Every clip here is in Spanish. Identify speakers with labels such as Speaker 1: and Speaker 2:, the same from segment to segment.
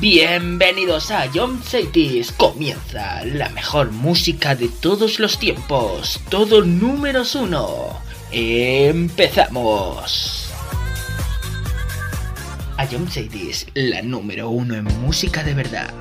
Speaker 1: Bienvenidos a John Cities. Comienza la mejor música de todos los tiempos. Todo números uno. Empezamos. A John Cities, la número uno en música de verdad.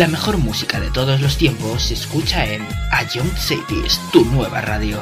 Speaker 2: La mejor música de todos los tiempos se escucha en A Young Cities, tu nueva radio.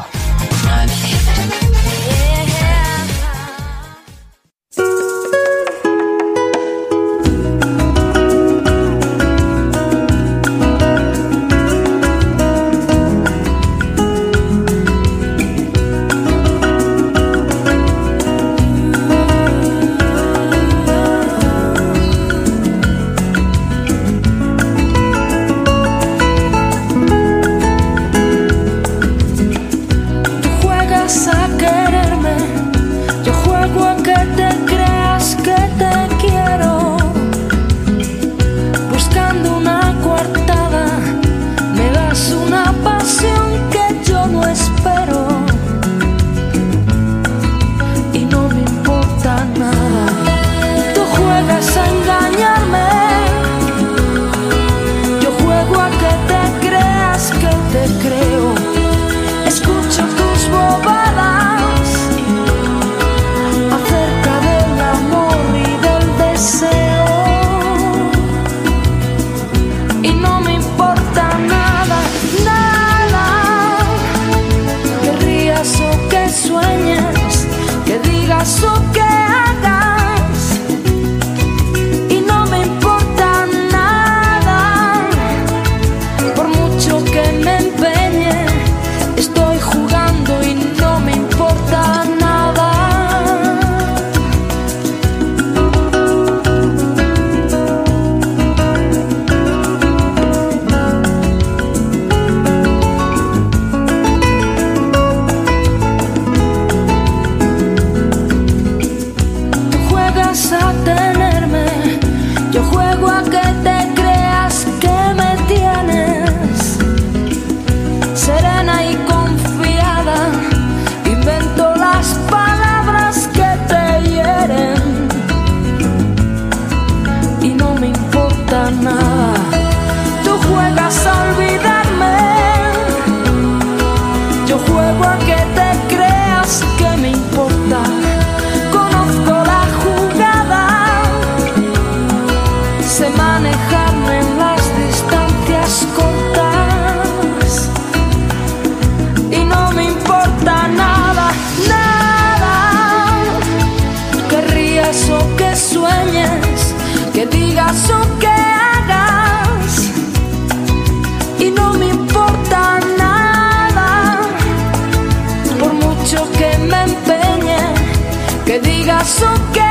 Speaker 3: so good.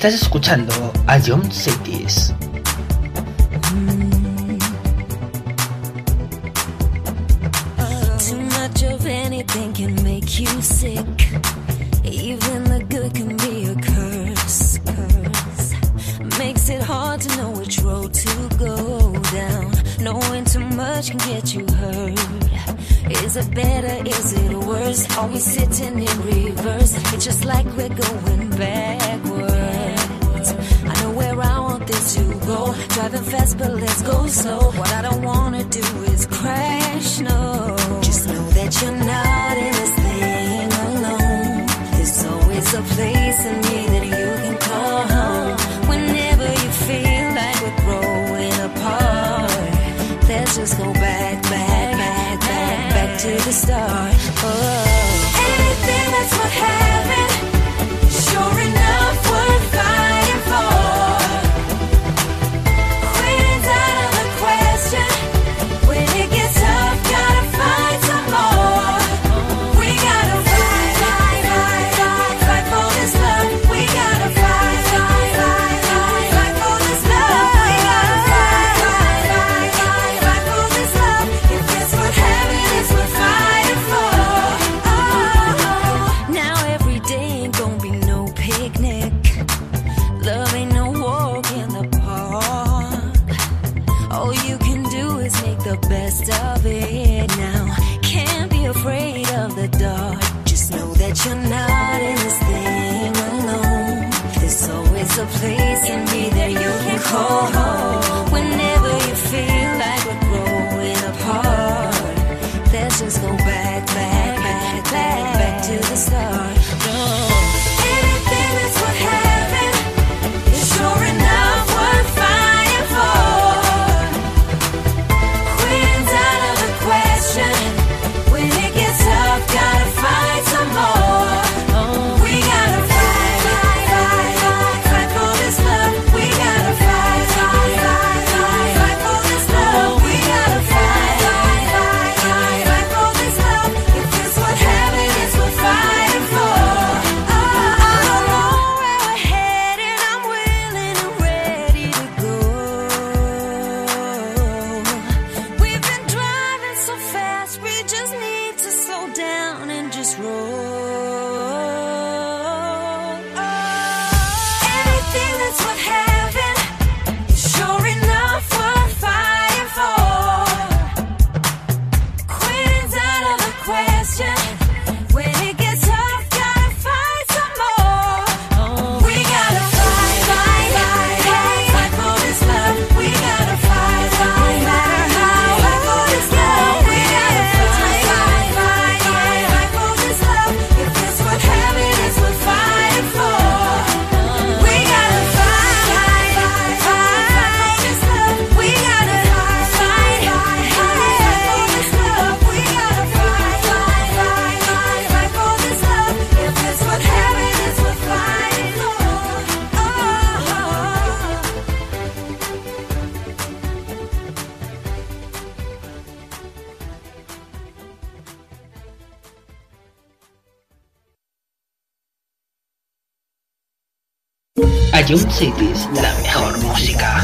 Speaker 3: Estás escuchando a John City.
Speaker 4: Ion Cities, la mejor música.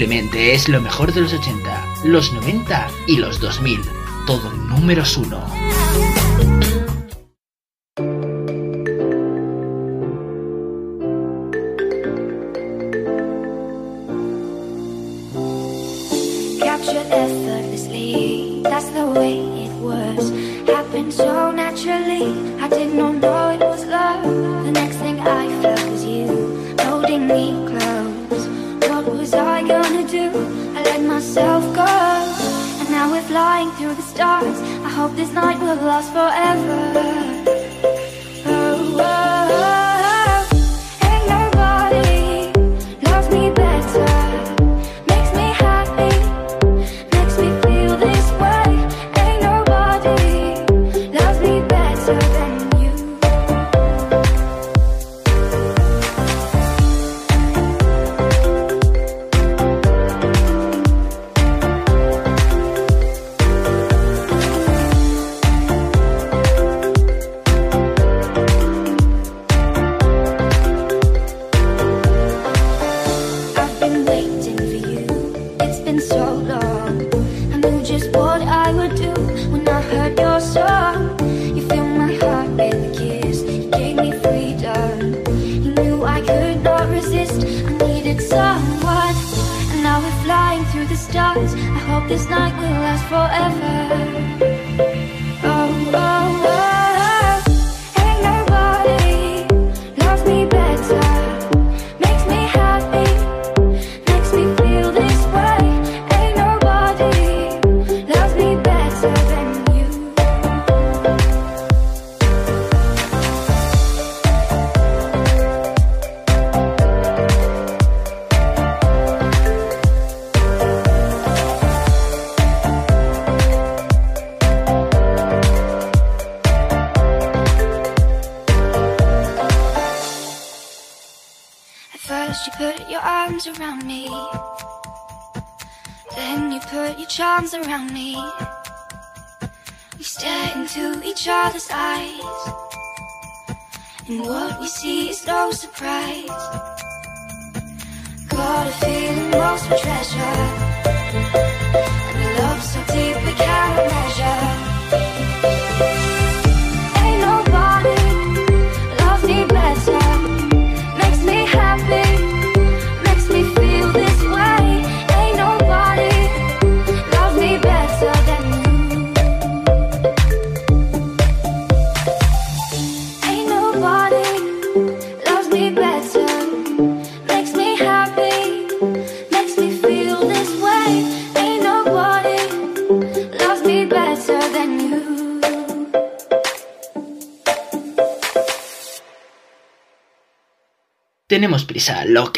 Speaker 5: Simplemente es lo mejor de los 80, los 90 y los 2000. Todo números uno.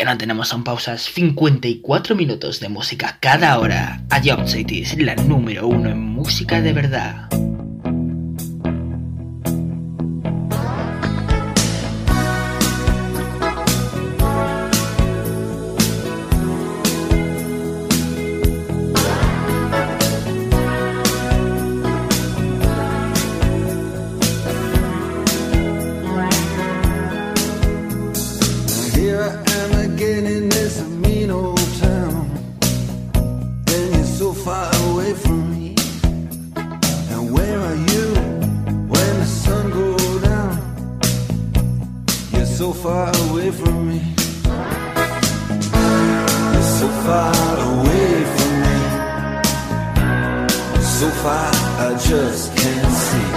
Speaker 6: Ya no
Speaker 7: tenemos son pausas 54 minutos de música cada hora. A Jump City es la número uno en música de verdad.
Speaker 8: so far away from me. So far away from me. So far I just can't see.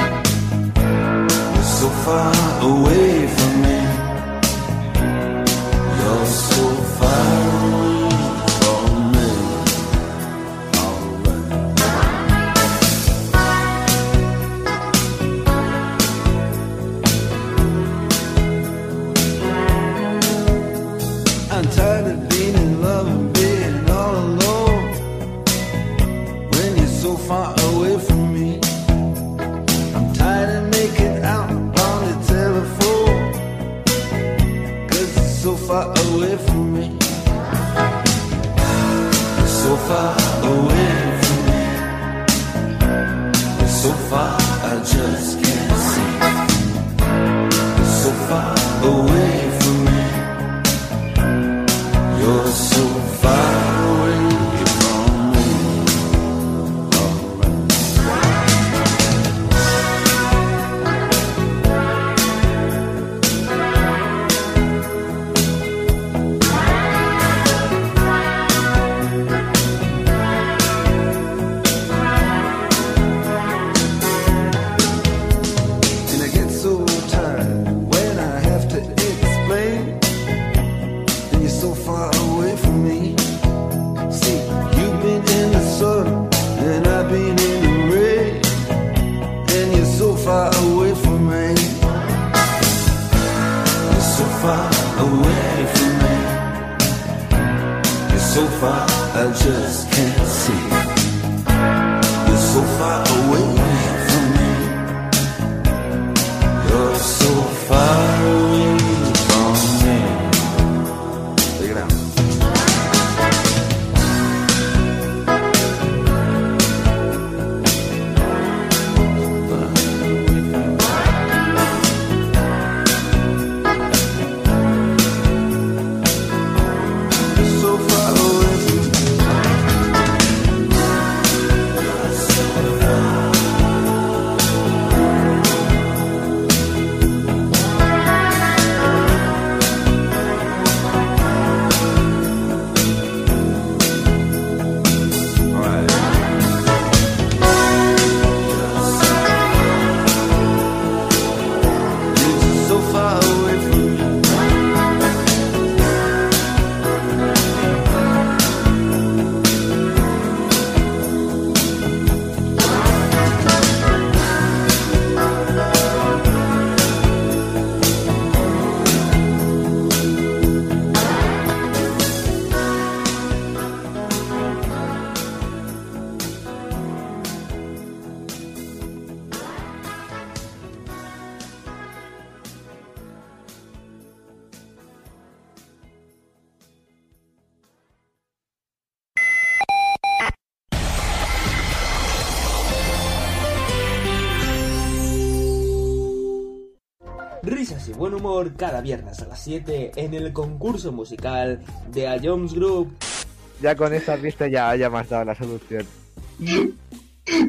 Speaker 8: So far away from me.
Speaker 9: Humor cada viernes a las 7 en el concurso musical de A Jones Group.
Speaker 10: Ya con esta pista ya, ya me has dado la solución.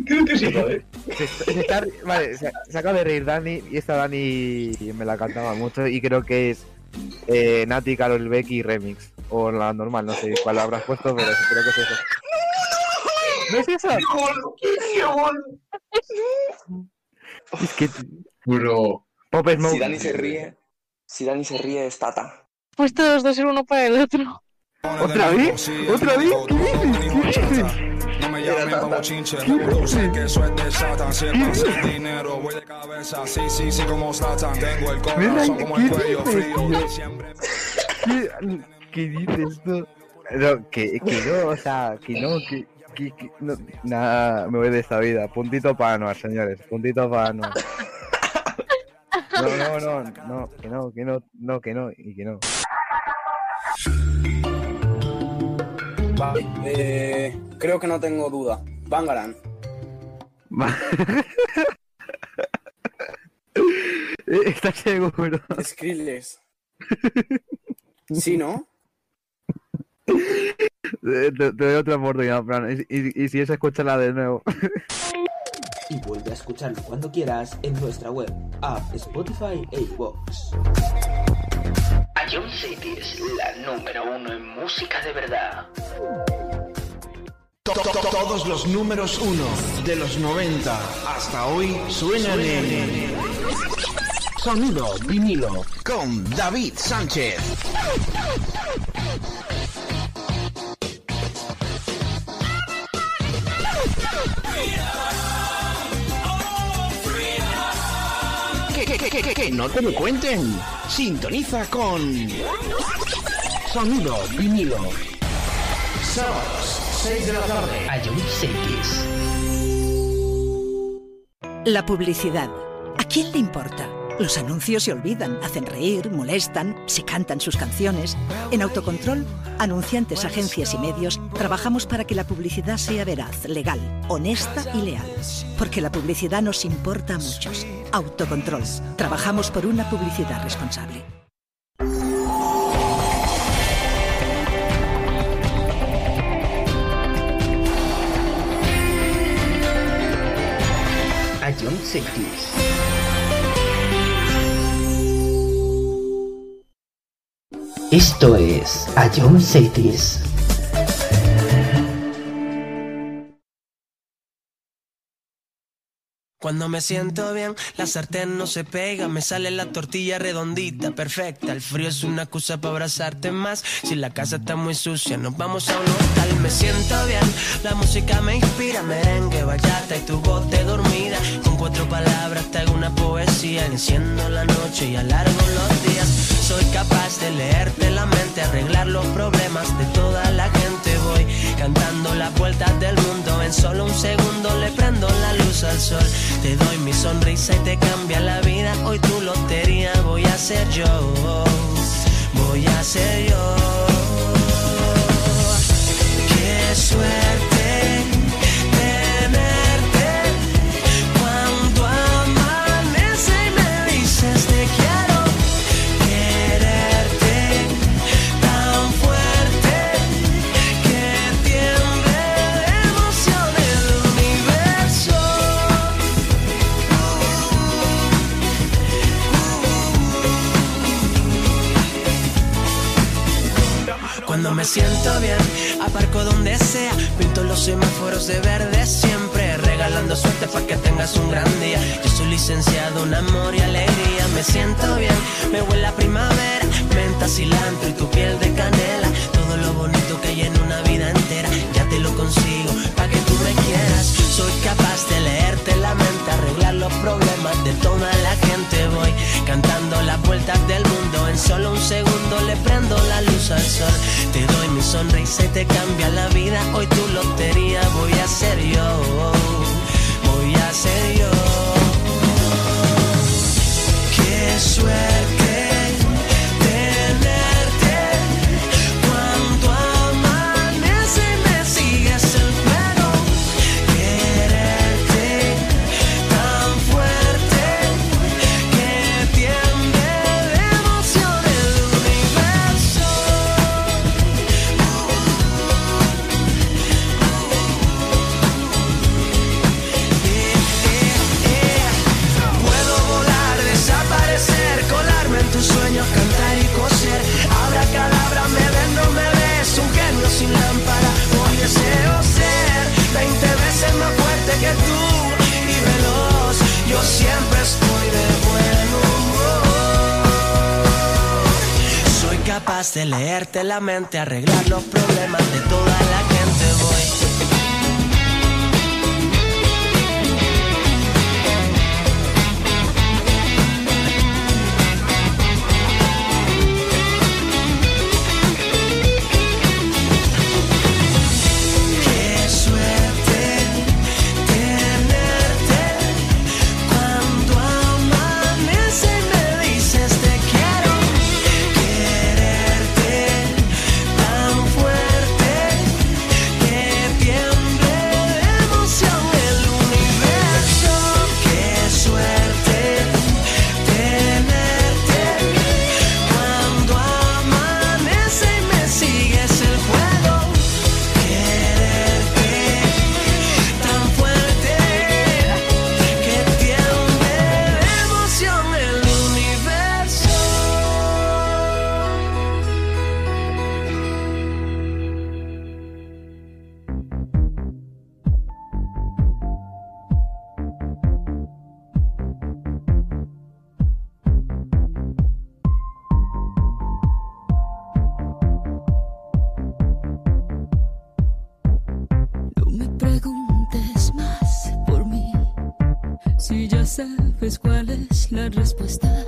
Speaker 11: Creo que sí, joder.
Speaker 10: Se, se está- vale, se, se acaba de reír Dani y esta Dani me la cantaba mucho y creo que es eh, Nati, Carol Becky Remix. O la normal, no sé cuál habrás puesto, pero creo que es eso. ¿No es eso? Es que
Speaker 11: Bro.
Speaker 10: Pop Smoke.
Speaker 12: Si Dani se ríe, si Dani se ríe es Tata.
Speaker 13: Pues todos dos ser uno para el otro.
Speaker 10: ¿Otra vez? ¿Otra vez? ¿Qué dices? ¿Qué dices?
Speaker 14: No me llamen como chinche, sé que eso es de Satan. Si es para hacer dinero, voy de cabeza. Sí, sí, sí, como Satan. Tengo el corazón como el cuello frío. Siempre
Speaker 10: ¿Qué, qué dices tú? No, que, que no, o sea, que no, que, que, que no, nada, me voy de esta vida. Puntito para Anuar, señores, puntito para Anuar. No, no, no, no, que no, que no, no, que no, y que no.
Speaker 12: Vale, eh, creo que no tengo duda. Bangaran.
Speaker 10: ¿Estás seguro?
Speaker 12: Skrillex. Sí, ¿no?
Speaker 10: Eh, Te, te doy otra oportunidad, Fran, y, y, y si es, escúchala de nuevo.
Speaker 9: Y vuelve a escucharlo cuando quieras en nuestra web, app, Spotify e iVoox.
Speaker 3: Ion City es la número uno en música de verdad.
Speaker 15: To- to- to- Todos los números uno de los 90 hasta hoy suenan en Sonido vinilo con David Sánchez. Que, que, que, que, que no te lo cuenten. Sintoniza con Sonido vinilo. Sábados, 6 de la tarde.
Speaker 3: Ion Cities.
Speaker 16: La publicidad. ¿A quién le importa? Los anuncios se olvidan, hacen reír, molestan, se cantan sus canciones. En Autocontrol, anunciantes, agencias y medios, trabajamos para que la publicidad sea veraz, legal, honesta y leal. Porque la publicidad nos importa a muchos. Autocontrol. Trabajamos por una publicidad responsable.
Speaker 3: Esto es Cities.
Speaker 17: Cuando me siento bien, la sartén no se pega, me sale la tortilla redondita, perfecta. El frío es una excusa para abrazarte más. Si la casa está muy sucia, nos vamos a un hotel. Me siento bien, la música me inspira, merengue, bachata y tu voz de dormida. Con cuatro palabras te hago una poesía, enciendo la noche y alargo los días. Soy capaz de leerte la mente, arreglar los problemas de toda la gente. Cantando las vueltas del mundo, en solo un segundo le prendo la luz al sol. Te doy mi sonrisa y te cambia la vida. Hoy tu lotería voy a ser yo. Voy a ser yo. Qué suerte Cuando me siento bien, aparco donde sea, pinto los semáforos de verde siempre, regalando suerte para que tengas un gran día. Yo soy licenciado en amor y alegría, me siento bien, me huele a primavera, menta, cilantro y tu piel de canela, todo lo bonito que hay en una vida entera, ya te lo consigo, para que tú me quieras. Soy capaz de leerte la mente, arreglar los problemas de toda la gente, voy cantando las vueltas del mundo, en solo un segundo le prendo la luz al sol. Te doy mi sonrisa y te cambia la vida. Hoy tu lotería voy a ser yo. Voy a ser yo. Qué suerte capaz de leerte la mente, arreglar los problemas de toda la gente. Voy
Speaker 3: Pues ¿cuál es la respuesta?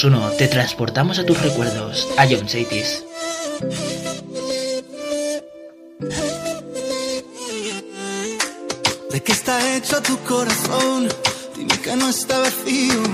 Speaker 7: Plus 1 te transportamos a tus recuerdos, a John Saitis.
Speaker 18: ¿De qué está hecho tu corazón? Dime que no está vacío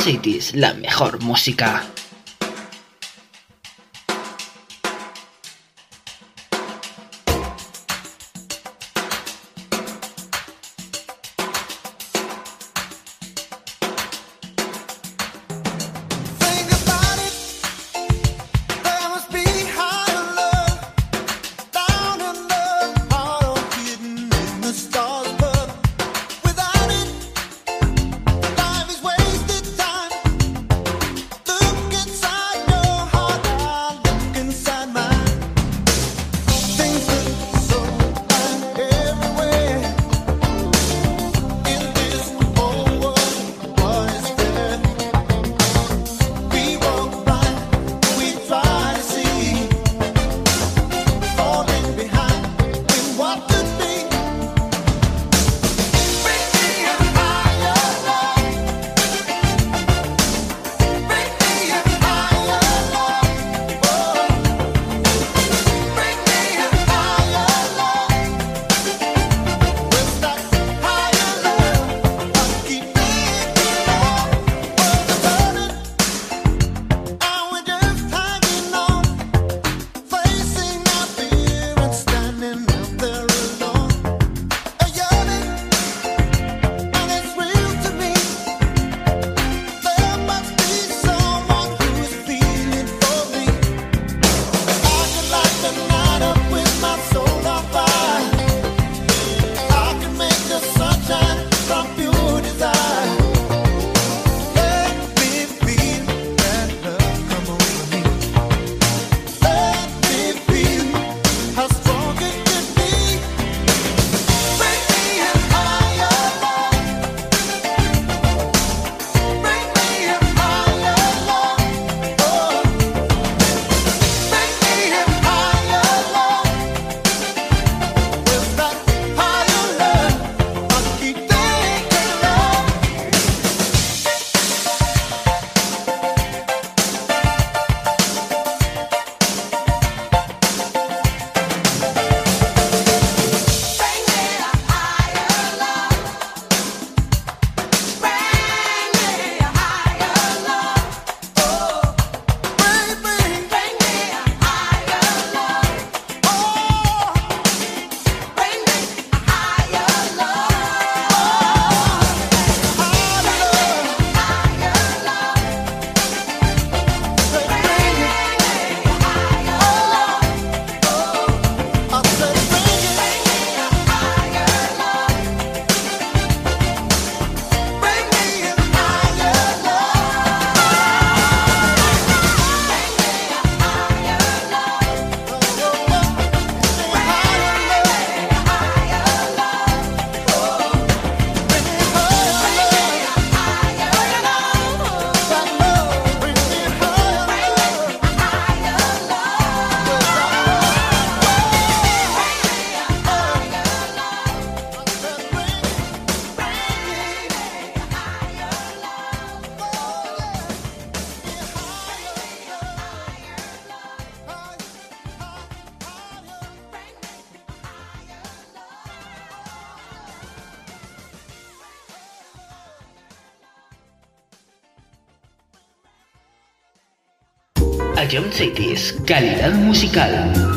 Speaker 18: Cities, la mejor música.
Speaker 19: Cities, calidad musical.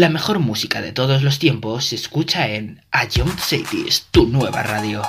Speaker 20: La
Speaker 3: mejor música de todos los tiempos se escucha en A Young Cities, tu nueva radio.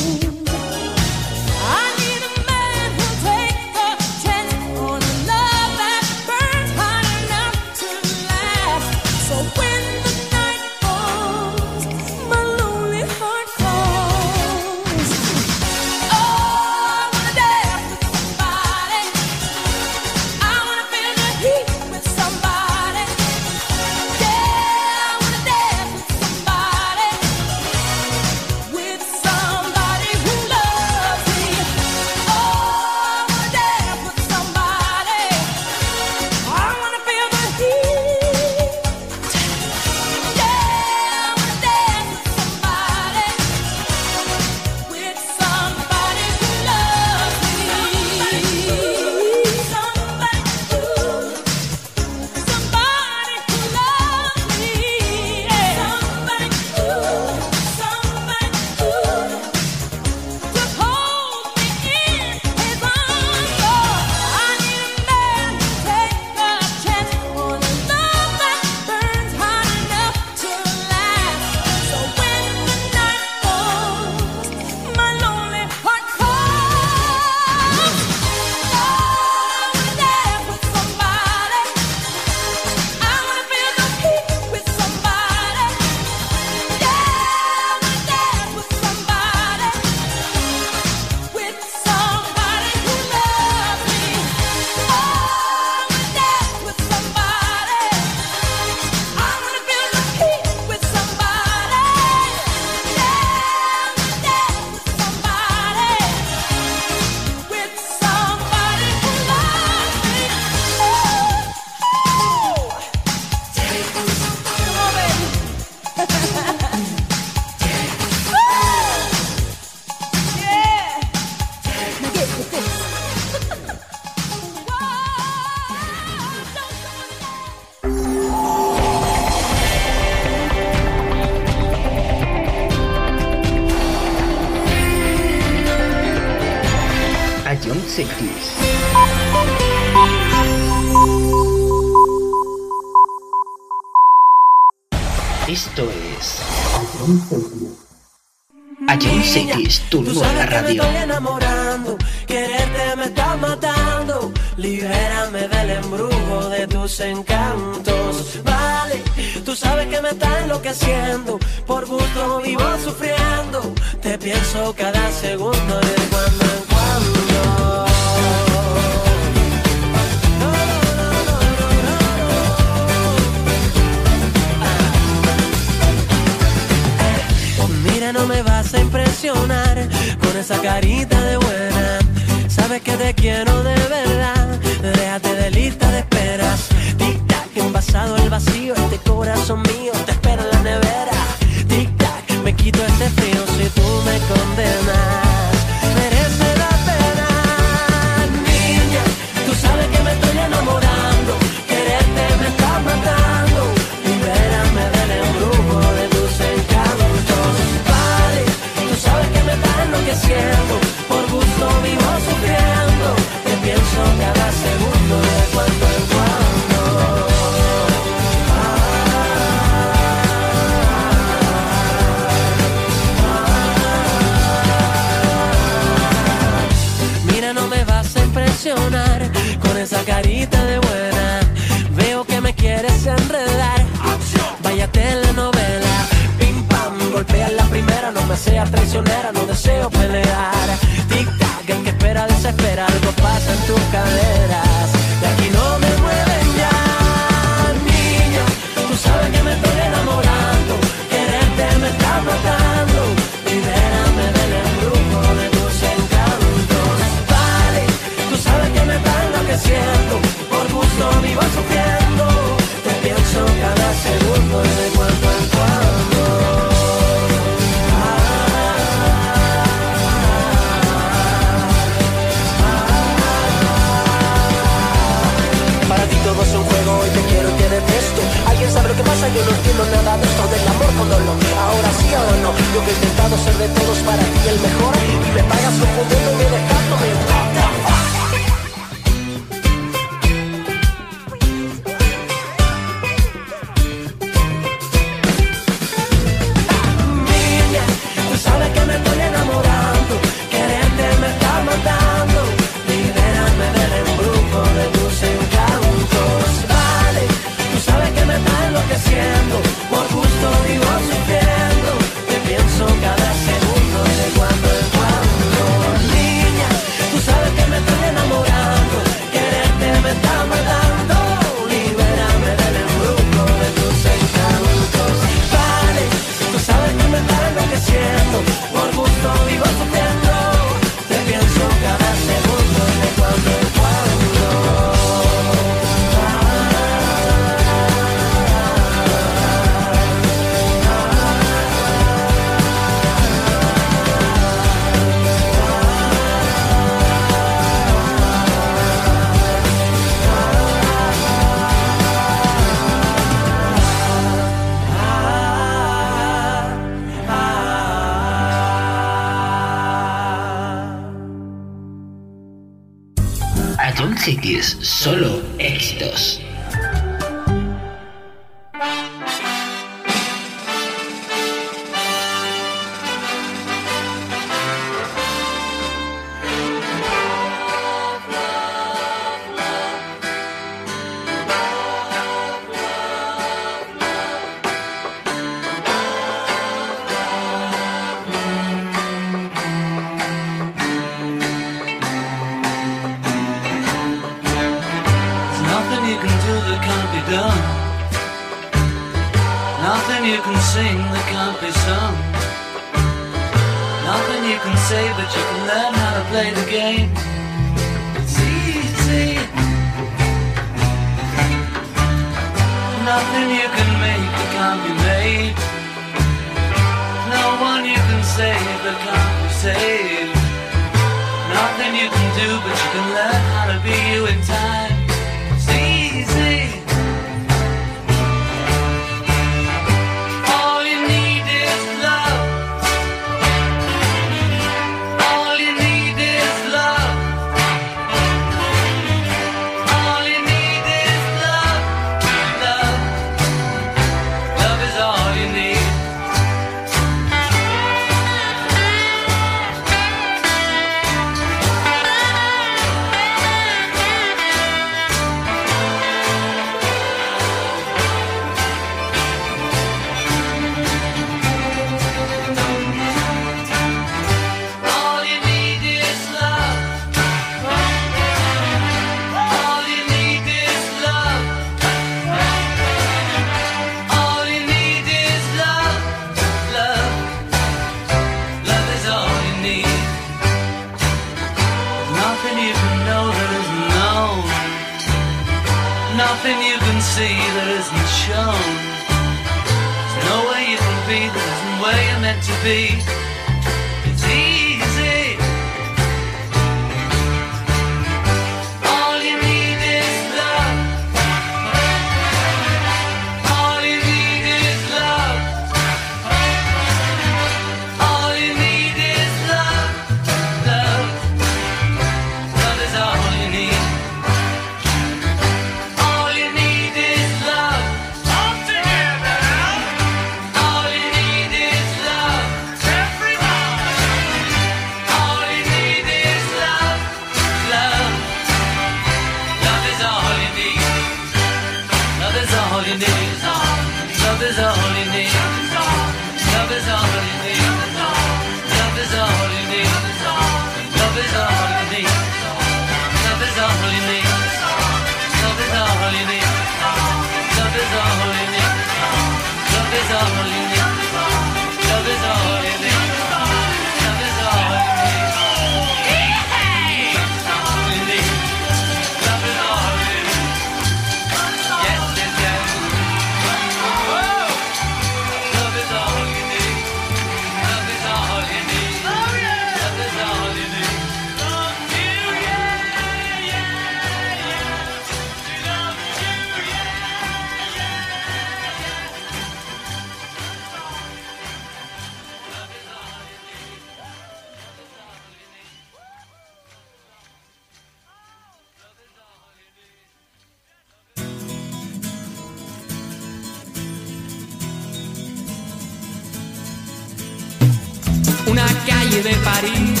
Speaker 17: De
Speaker 21: París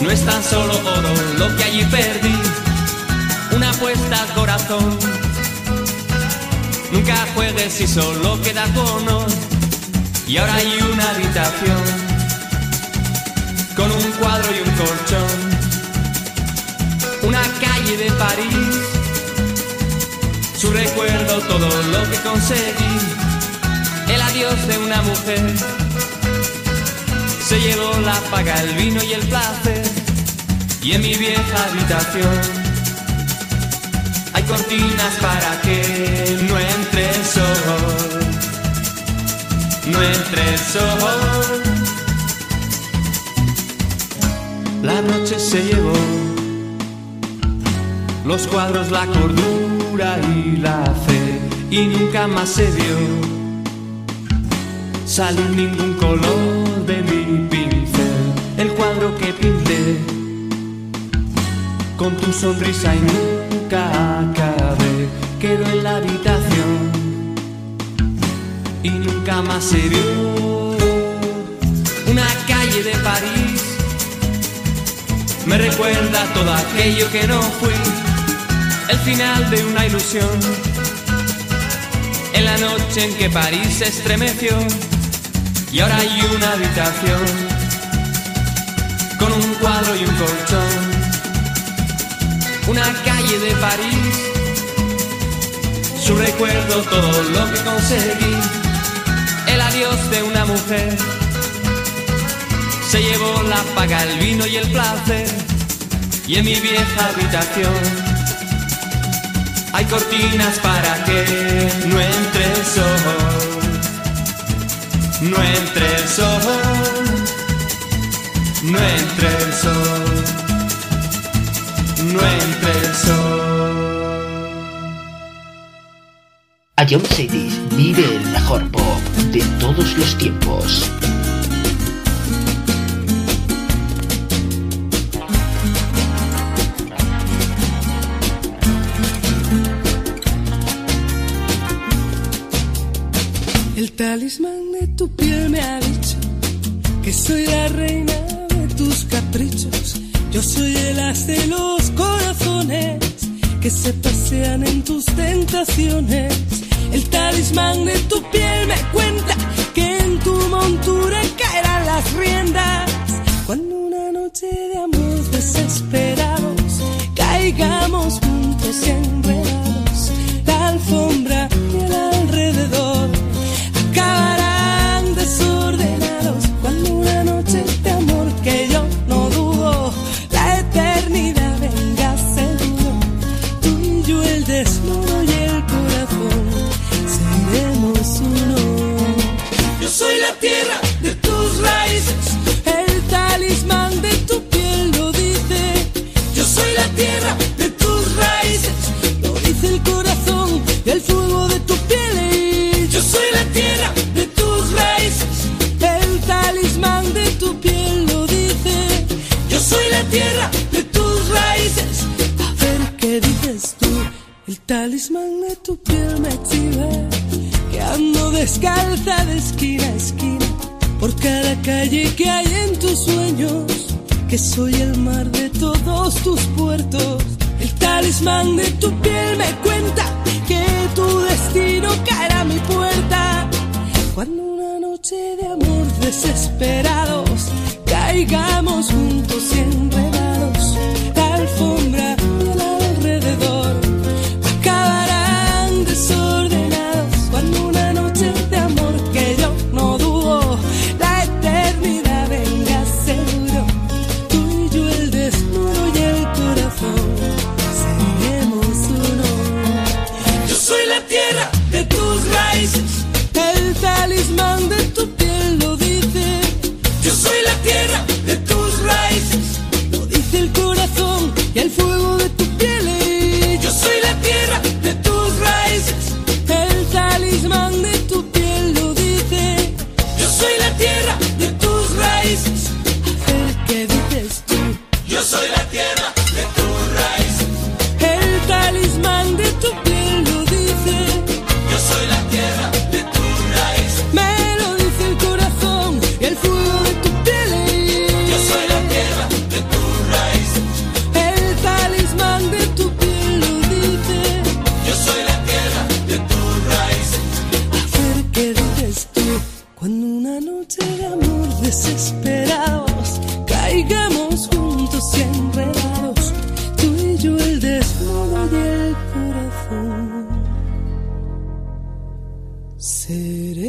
Speaker 21: no es tan solo oro lo que allí perdí. Una apuesta al corazón. Nunca juegues si solo queda honor. Y ahora hay una habitación con un cuadro y un colchón. Una calle de París. Su recuerdo, todo lo que conseguí. El adiós de una mujer se llevó la paga, el vino y el placer. Y en mi vieja habitación hay cortinas para que no entre el sol. No entre el sol. La noche se llevó los cuadros, la cordura y la fe. Y nunca más se vio salir ningún color de mi pincel. El cuadro que pinté con tu sonrisa y nunca acabé. Quedó en la habitación y nunca más se vio. Una calle de París me recuerda todo aquello que no fui. El final de una ilusión. En la noche en que París se estremeció y ahora hay una habitación con un cuadro y un colchón. Una calle de París, su recuerdo, todo lo que conseguí. El adiós de una mujer se llevó la paga, el vino y el placer. Y en mi vieja habitación hay cortinas para que no entre el sol no entre el sol, no entre el sol, no entre el sol.
Speaker 3: A John Cities vive el mejor pop de todos los tiempos.
Speaker 2: El talismán tu piel me ha dicho que soy la reina de tus caprichos. Yo soy el as de los corazones que se pasean en tus tentaciones. El talismán de tu piel me cuenta que en tu montura caerán las riendas. tu piel me chiva, que ando descalza de esquina a esquina, por cada calle que hay en tus sueños, que soy el mar de todos tus puertos. El talismán de tu piel me cuenta que tu destino caerá a mi puerta. Cuando una noche de amor desesperados caigamos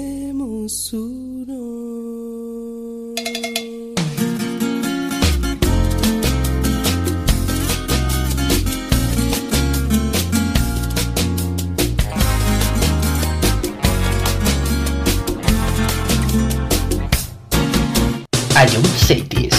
Speaker 2: seremos uno.
Speaker 3: Ayun Cities.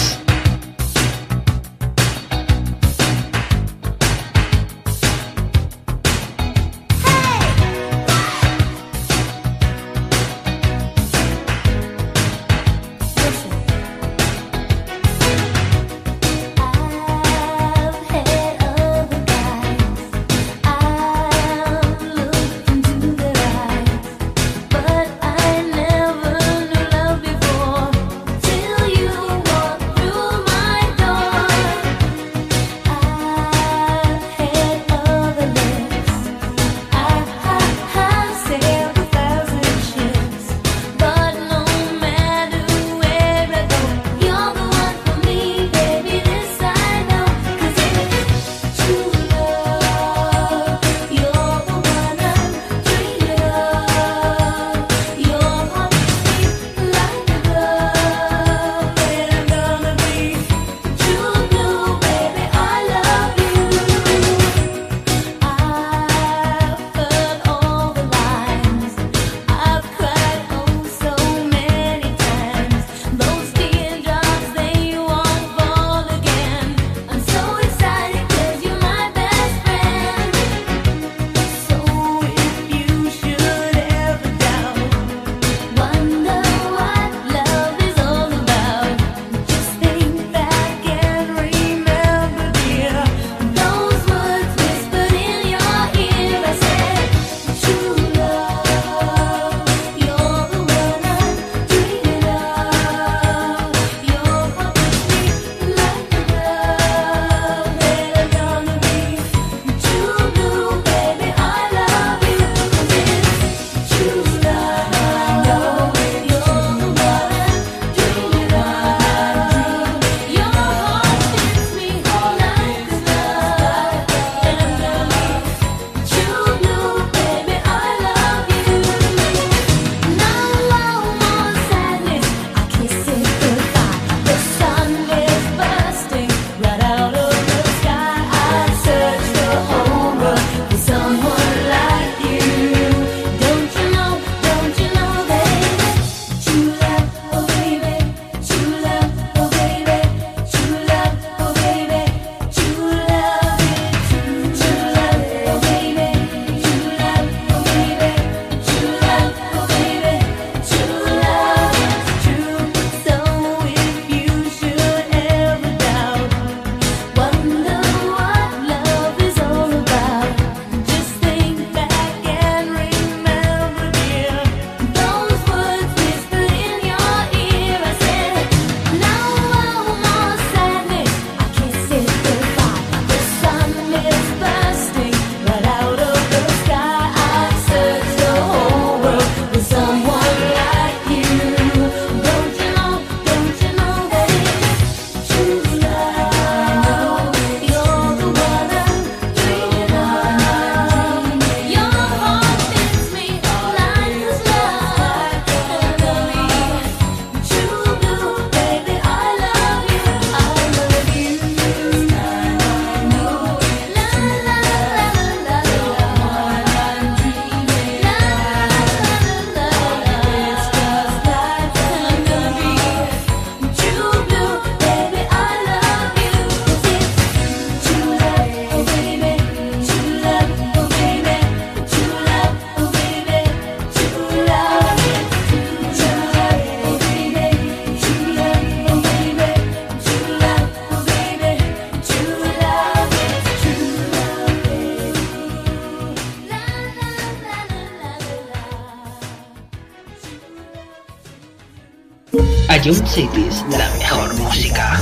Speaker 3: Young Cities, la mejor música.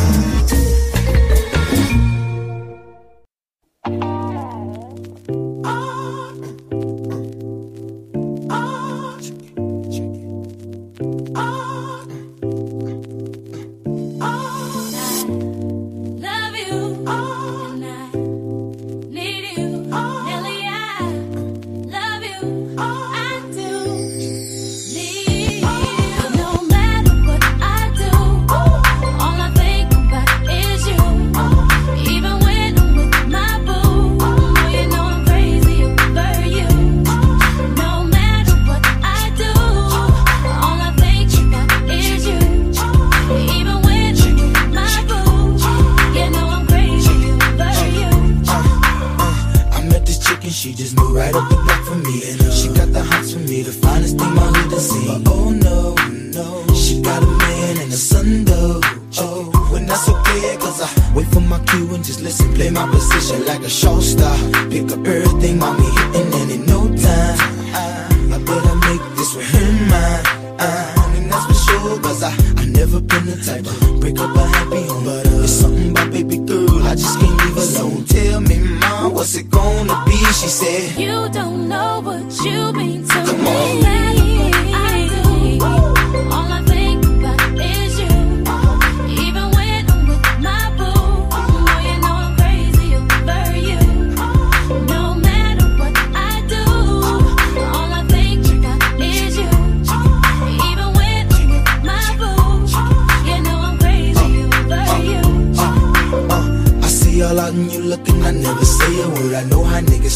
Speaker 22: Position like a show star. Pick up everything, mommy hitting, and in no time, I, I better make this with him mine. Uh, and that's for sure, cause I, I never been the type to break up a happy home. But uh, it's something about baby girl, I just can't leave alone. Tell me, mom, what's it gonna be? She said,
Speaker 20: You don't know what you mean to
Speaker 22: Come
Speaker 20: me.
Speaker 22: on.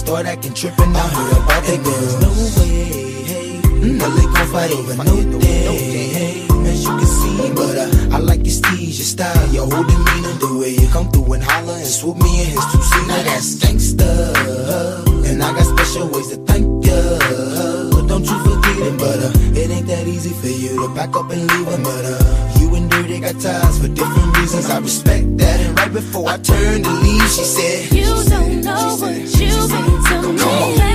Speaker 22: Start acting tripping. I heard about that girl. No way, hey. No, they gon' fight over no day, hey. As you can see, but uh, I like your steez, your style, your whole demeanor, the way you come through and holler and swoop me in his two seater. Now that's gangsta, and I got special ways to thank ya. But don't you forget it, but uh, it ain't that easy for you to back up and leave him. But uh, you and Dirty got ties for different reasons. I respect that. And right before I turned to leave, she said,
Speaker 20: You don't know what you mean to me.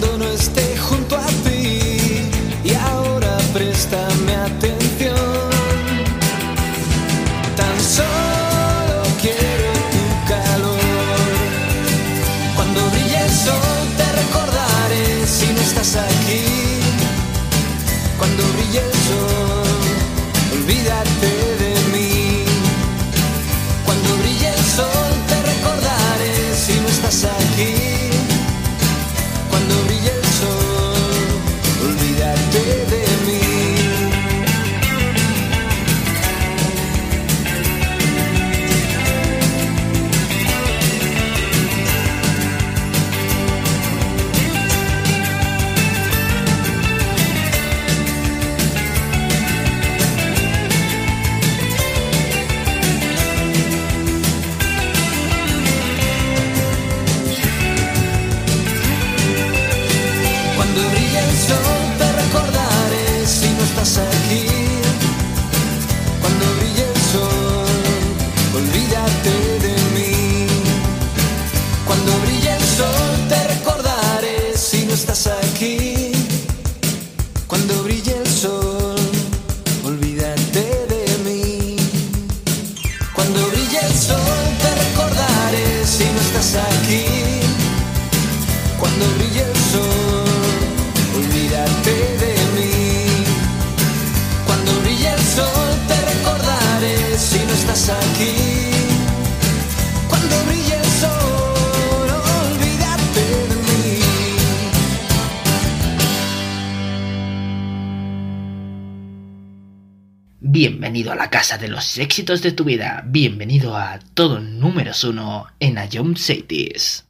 Speaker 23: cuando no esté junto a ti. de
Speaker 3: los éxitos de tu vida. Bienvenido a todo número uno en Ayom Cities.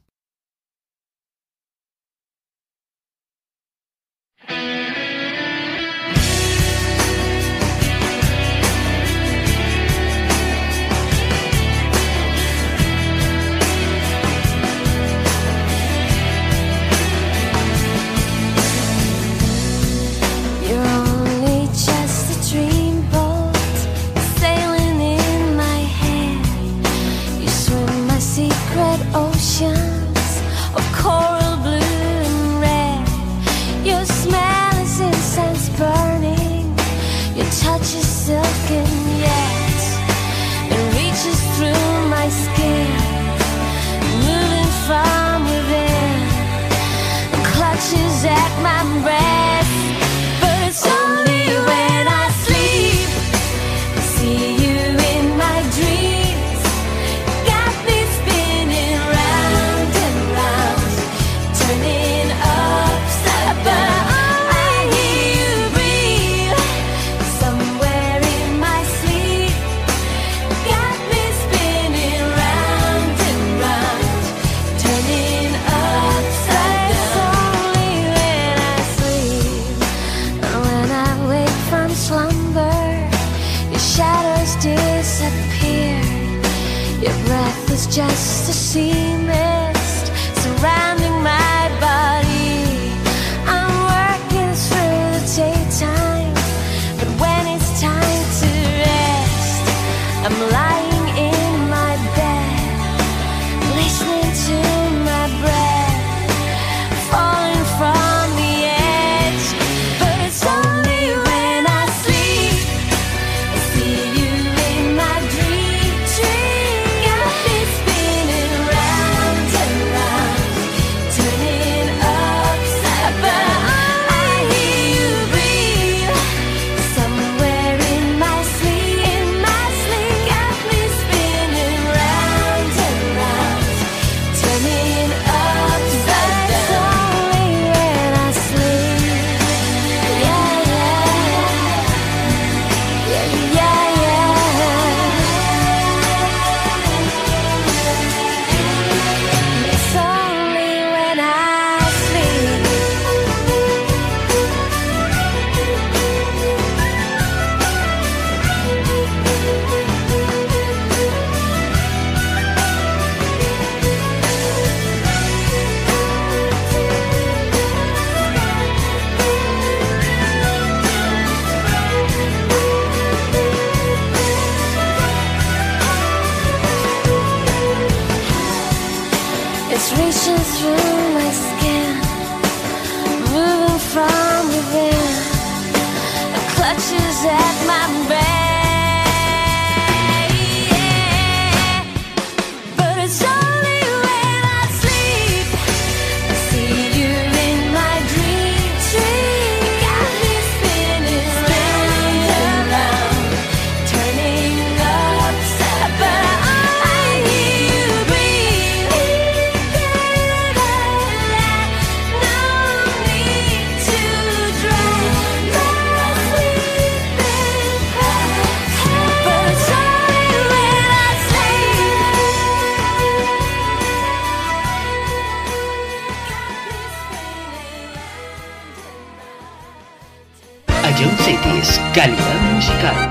Speaker 3: Calidad musical.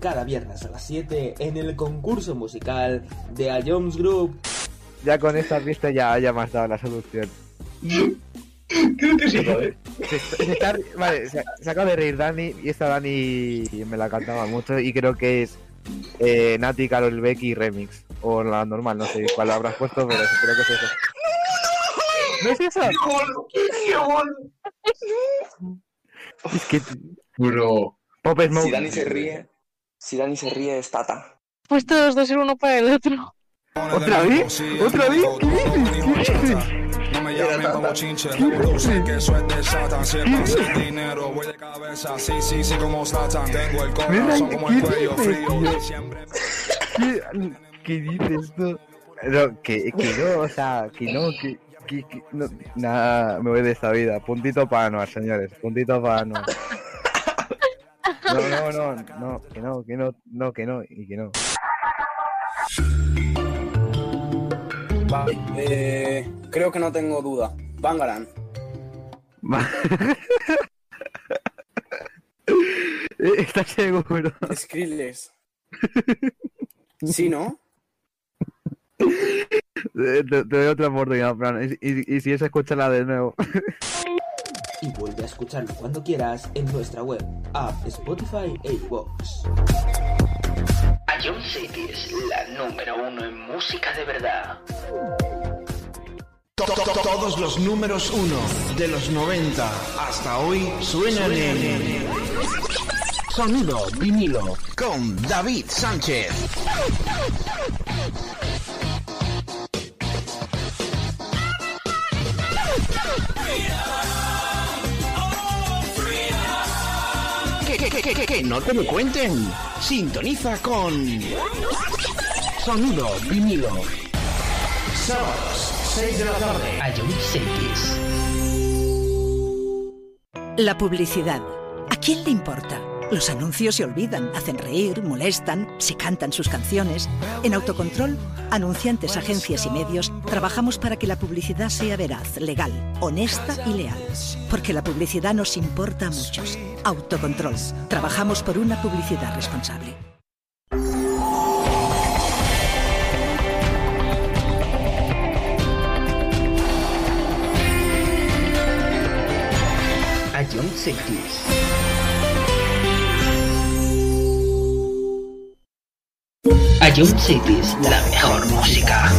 Speaker 9: Cada viernes a las 7 en el concurso musical de A Jones Group.
Speaker 10: Ya con esta pista ya, ya me has dado la solución.
Speaker 24: Creo que sí, joder.
Speaker 10: Se, se está- vale, se, se acaba de reír Dani y esta Dani me la cantaba mucho y creo que es eh, Nati, Carol Becky remix. O la normal, no sé cuál habrás puesto, pero creo que es eso. ¿No es eso? Es que...
Speaker 24: Bro.
Speaker 10: Pop Smoke.
Speaker 25: Si Dani se ríe, si Dani se ríe es Tata.
Speaker 26: Pues todos dos uno para el otro.
Speaker 10: ¿Otra vez? ¿Otra vez? ¿Qué dices? ¿Qué dices?
Speaker 14: No me llamen como chinche, sé que eso es de Satan. Si es para hacer dinero, voy de cabeza. Sí, sí, sí, como Satan. Tengo el corazón como el cuello frío. Siempre
Speaker 10: ¿Qué, qué dices tú? No, que, que no, o sea, que no, que, que, que- no, nada, me voy de esta vida. Puntito para Anuar, señores, puntito para Anuar. No, no, no, no, que no, que no, no, que no, y que no.
Speaker 27: Vale, eh, creo que no tengo duda. Bangaran.
Speaker 10: ¿Estás seguro?
Speaker 27: Skrillex. Sí, ¿no?
Speaker 10: Eh, Te, te doy otra oportunidad, Fran, y, y- y si es, escúchala de nuevo.
Speaker 9: Y vuelve a escucharlo cuando quieras en nuestra web, app, Spotify e iVoox.
Speaker 28: A John City es la número uno en música de verdad.
Speaker 15: To- to- to- Todos los números uno de los 90 hasta hoy suenan en Sonido vinilo con David Sánchez. Que, que, que, no te lo cuenten. Sintoniza con Sonido vinilo. Sábados, 6 de la tarde.
Speaker 28: A John Cities.
Speaker 16: La publicidad. ¿A quién le importa? Los anuncios se olvidan, hacen reír, molestan, se cantan sus canciones. En Autocontrol, anunciantes, agencias y medios, trabajamos para que la publicidad sea veraz, legal, honesta y leal. Porque la publicidad nos importa a muchos. Autocontrol. Trabajamos por una publicidad responsable.
Speaker 28: A John Cities, la mejor música.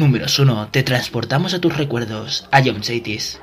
Speaker 29: número uno, te transportamos a tus recuerdos, a John
Speaker 30: Cities.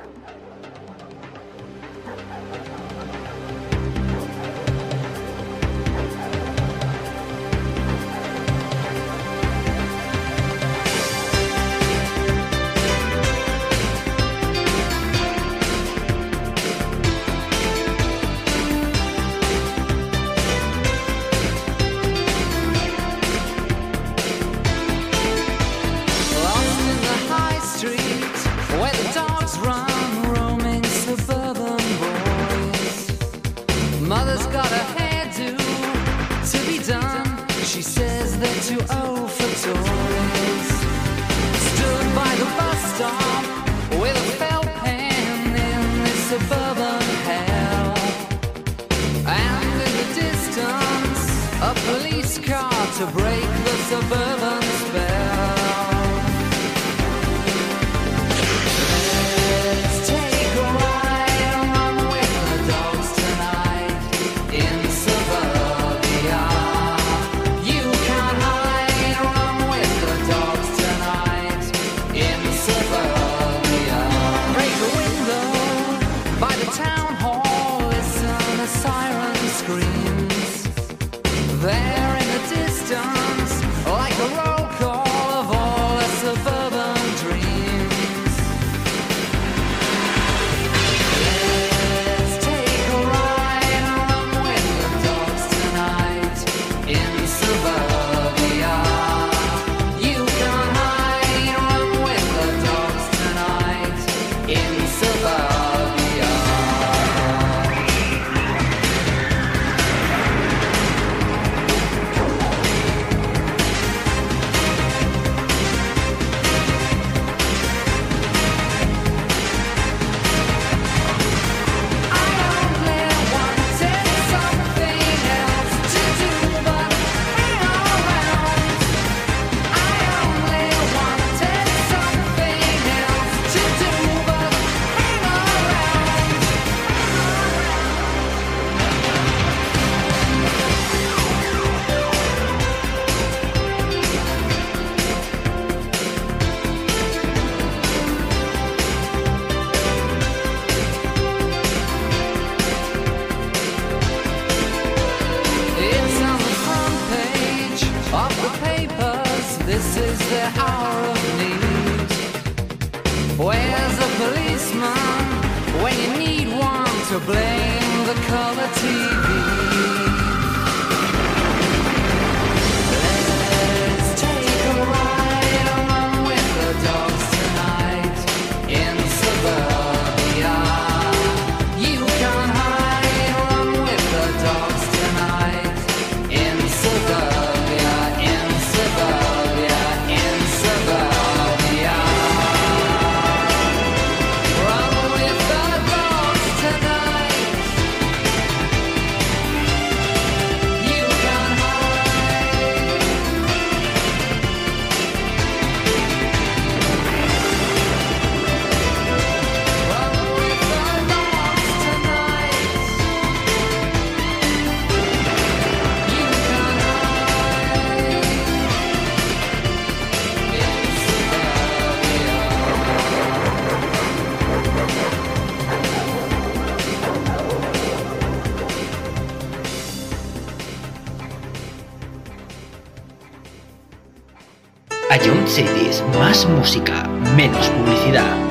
Speaker 30: Más música, menos publicidad.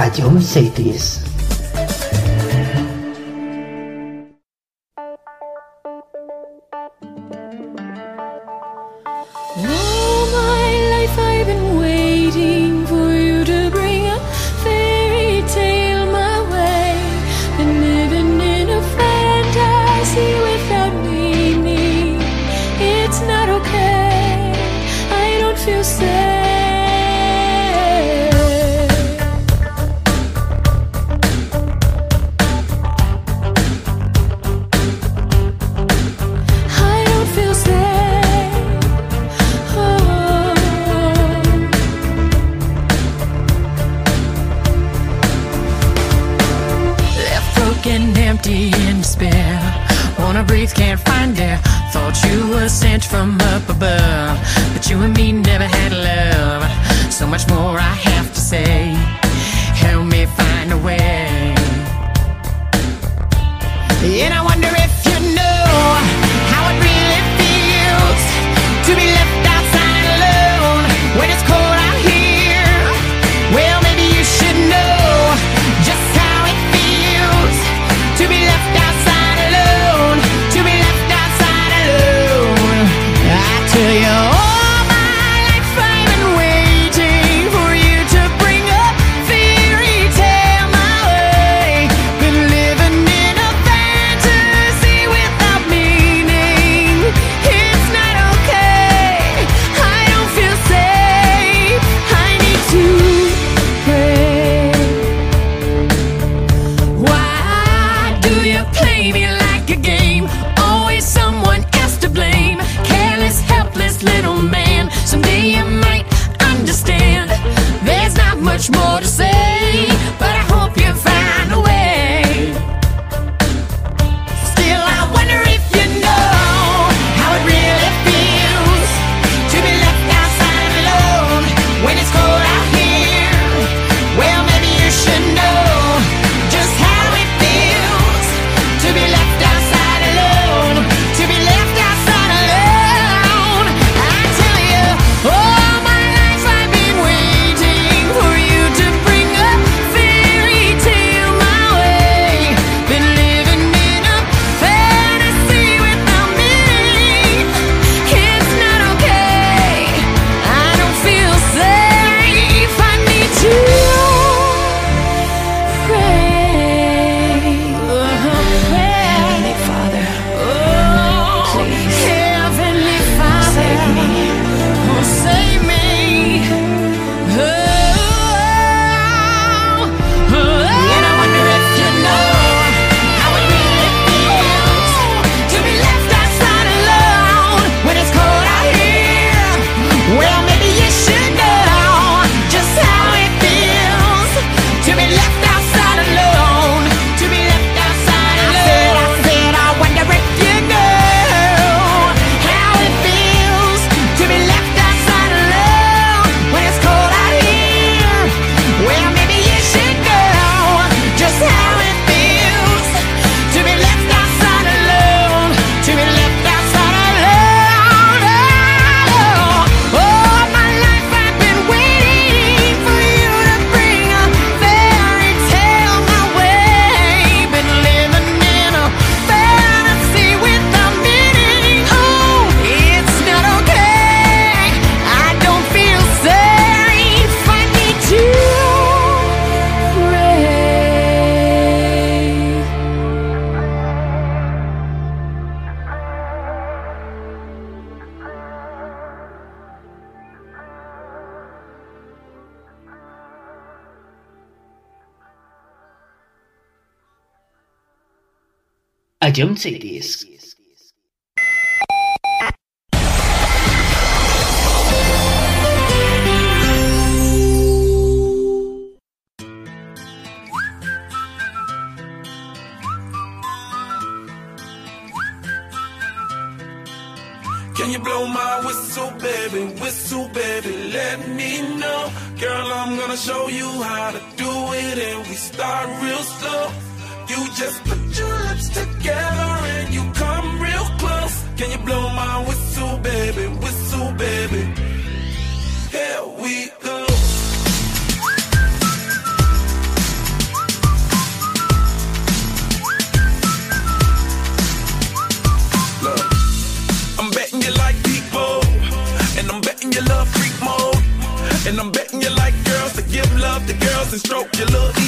Speaker 31: A
Speaker 32: John Cities.
Speaker 7: A
Speaker 32: John Cities.
Speaker 33: blow my whistle, baby, whistle, baby. Here we go. Look, I'm betting you like people, and I'm betting you love freak mode, and I'm betting you like girls to give love to girls and stroke your look.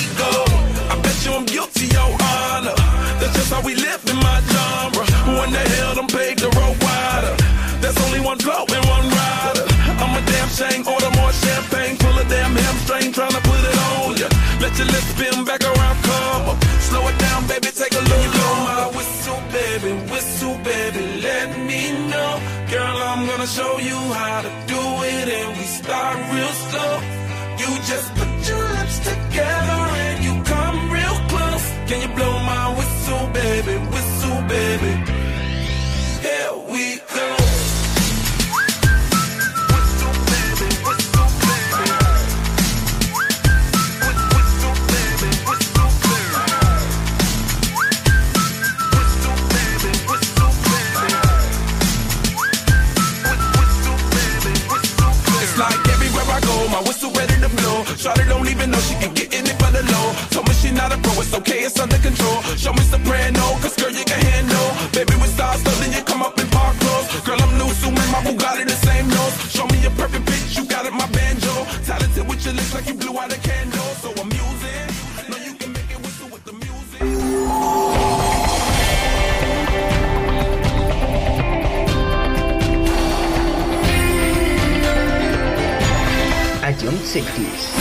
Speaker 3: 60s.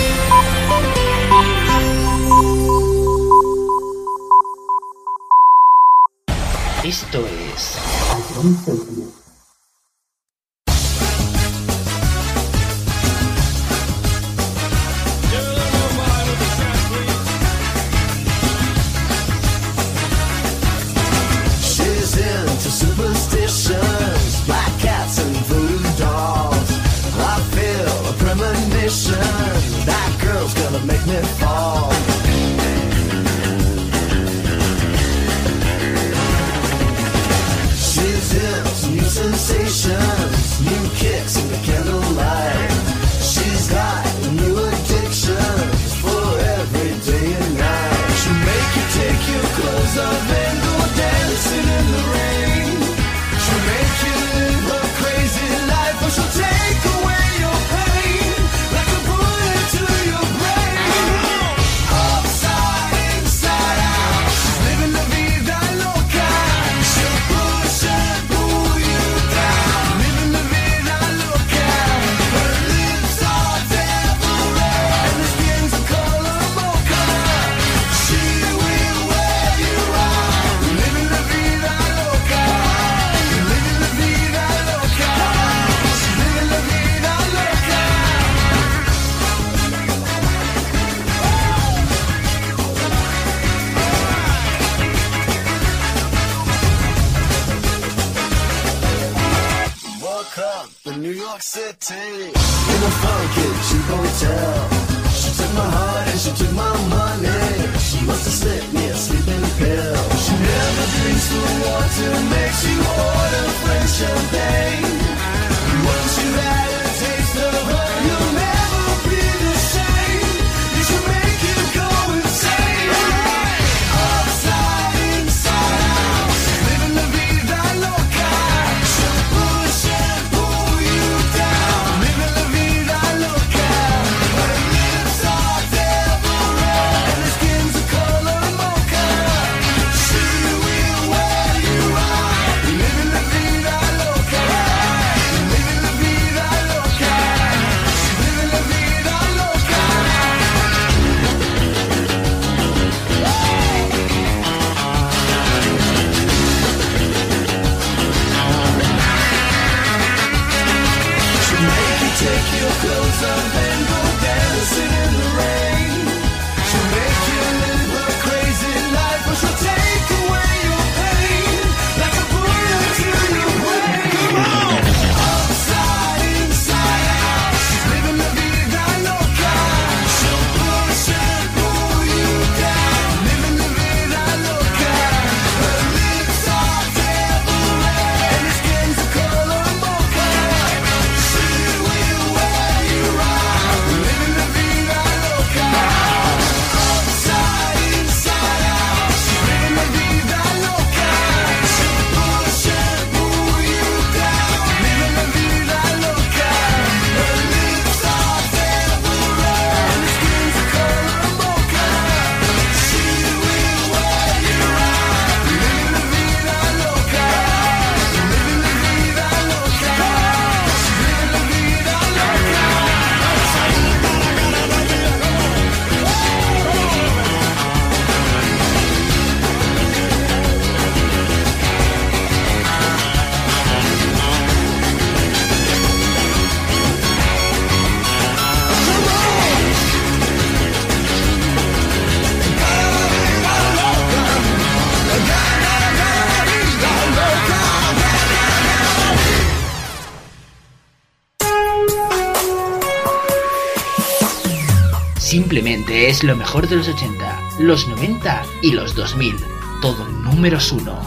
Speaker 3: Lo mejor de los 80, los 90 y los 2000. Todo números uno.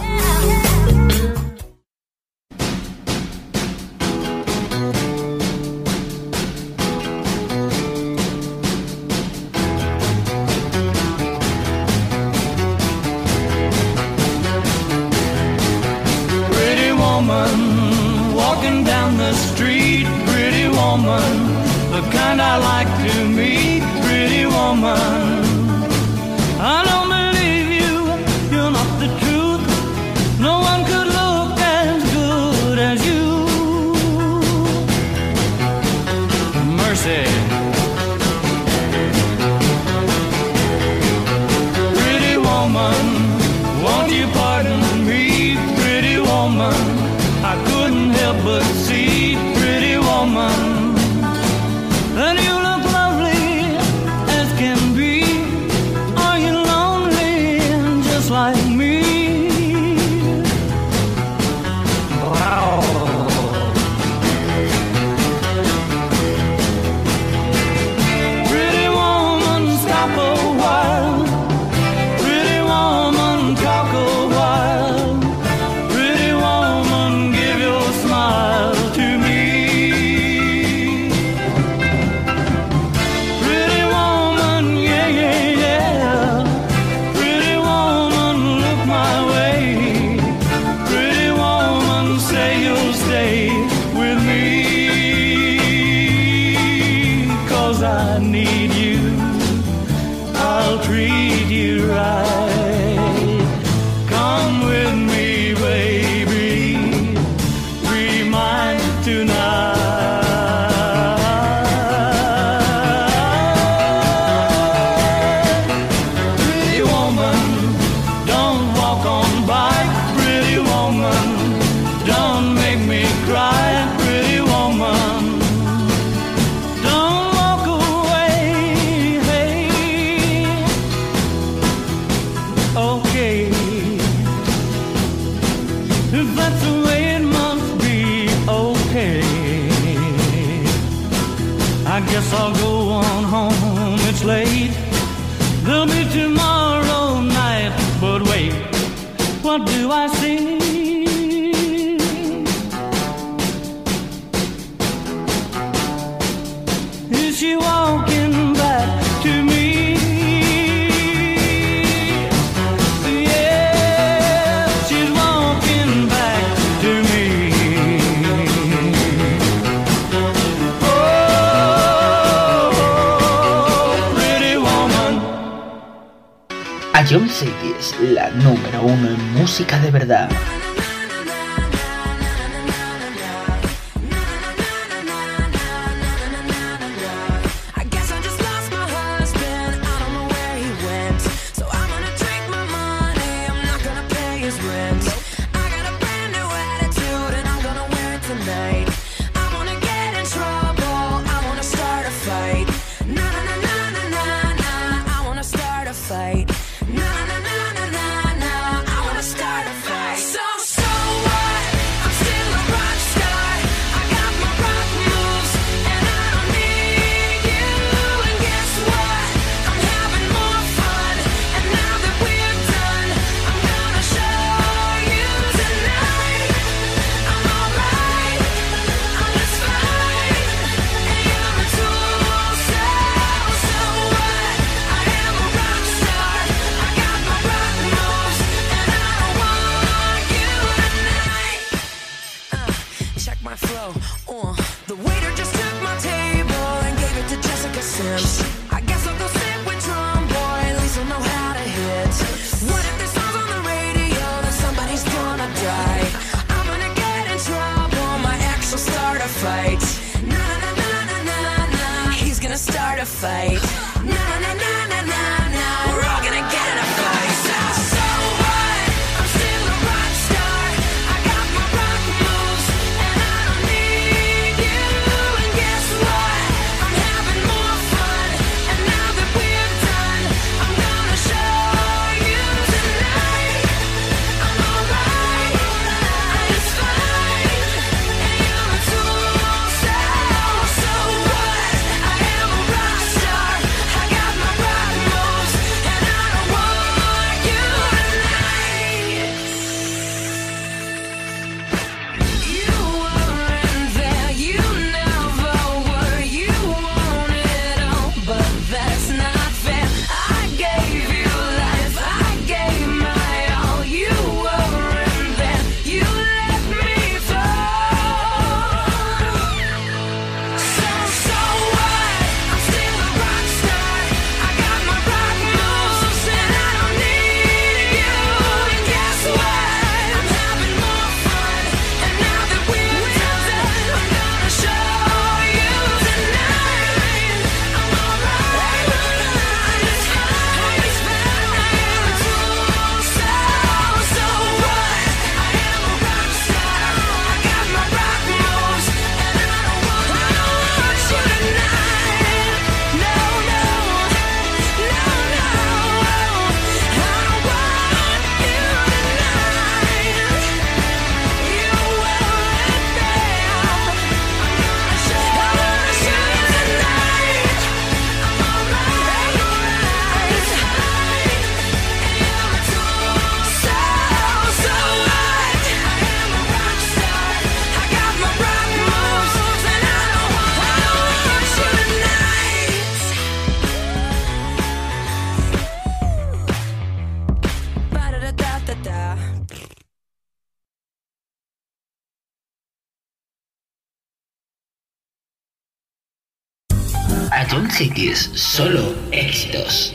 Speaker 3: Cities, solo éxitos.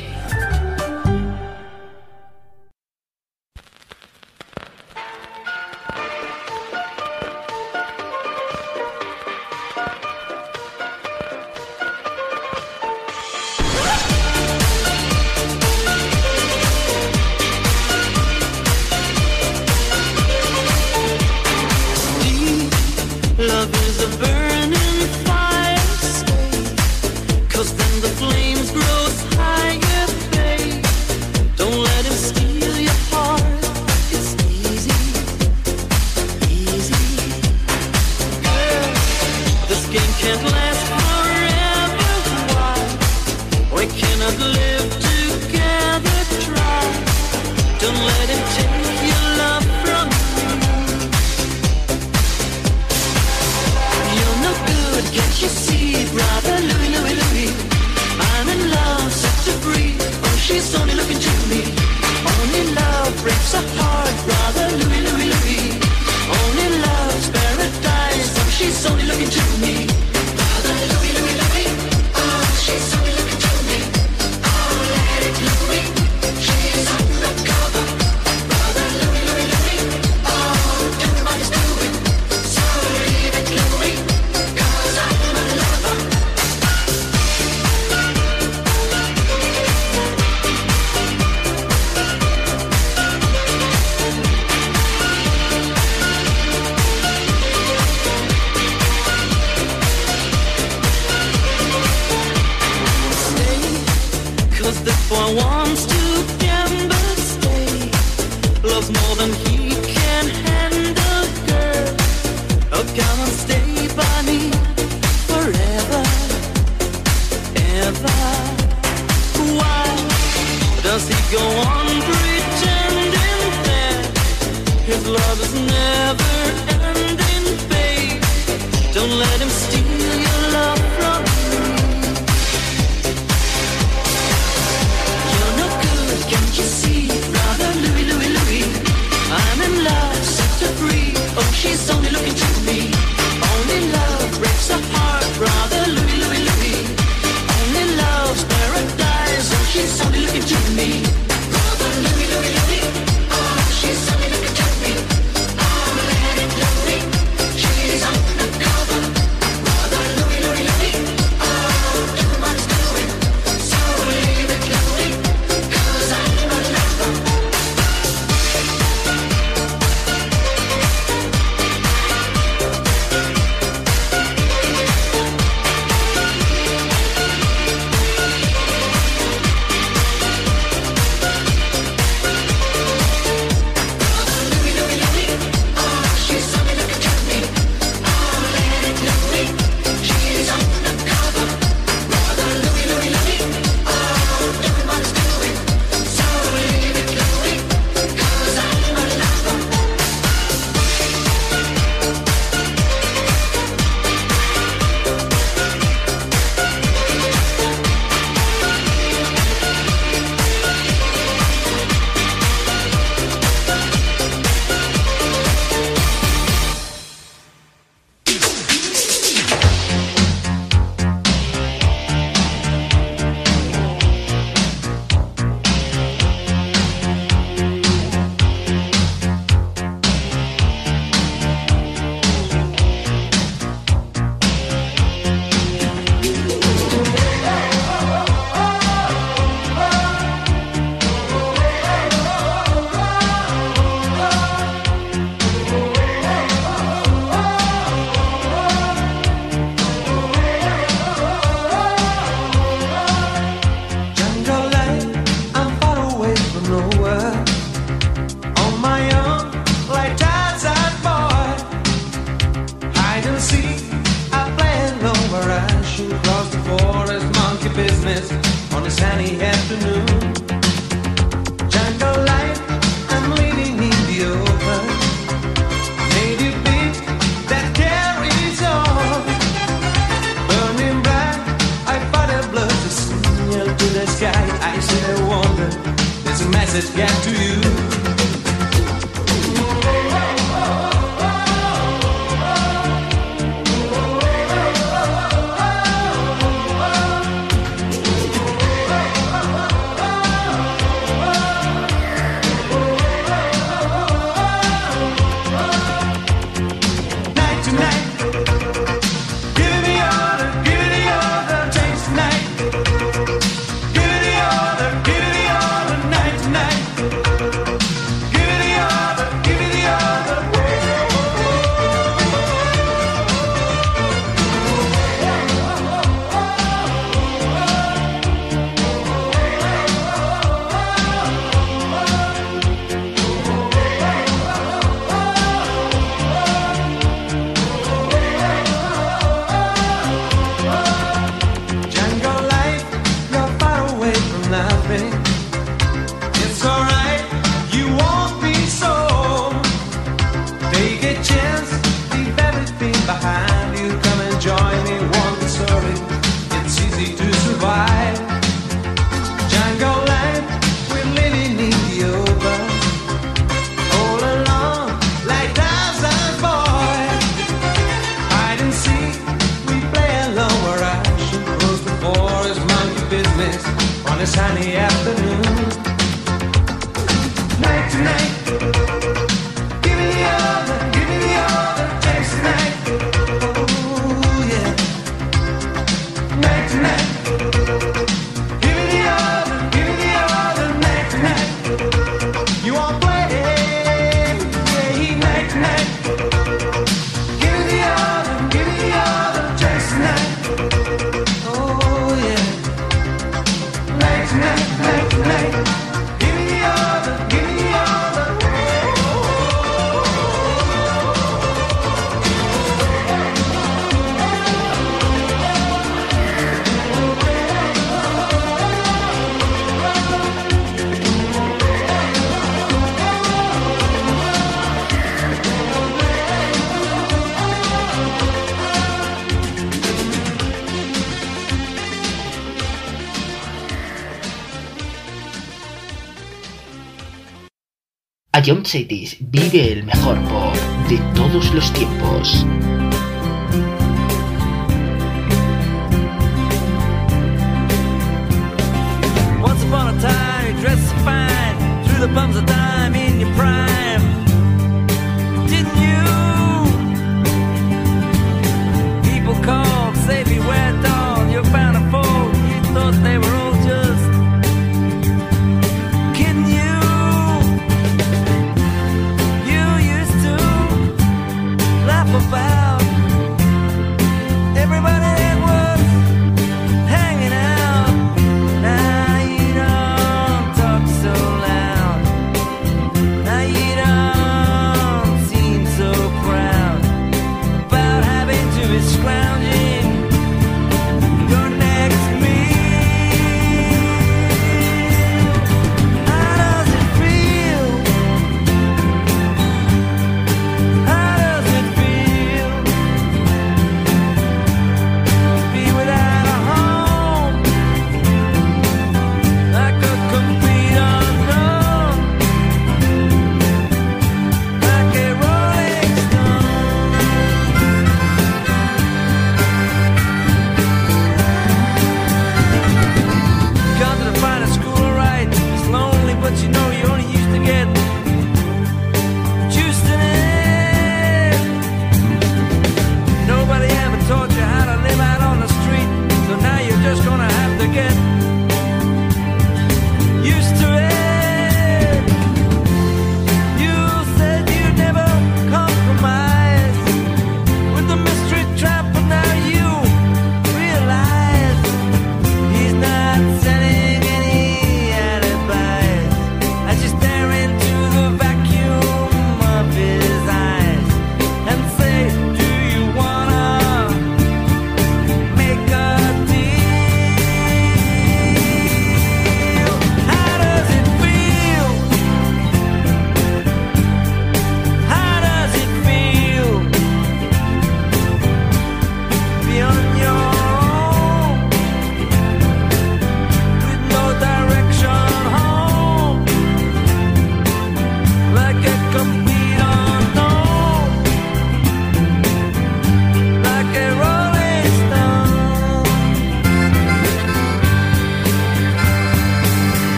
Speaker 34: a
Speaker 28: John Cetis vive el mejor pop de todos los tiempos.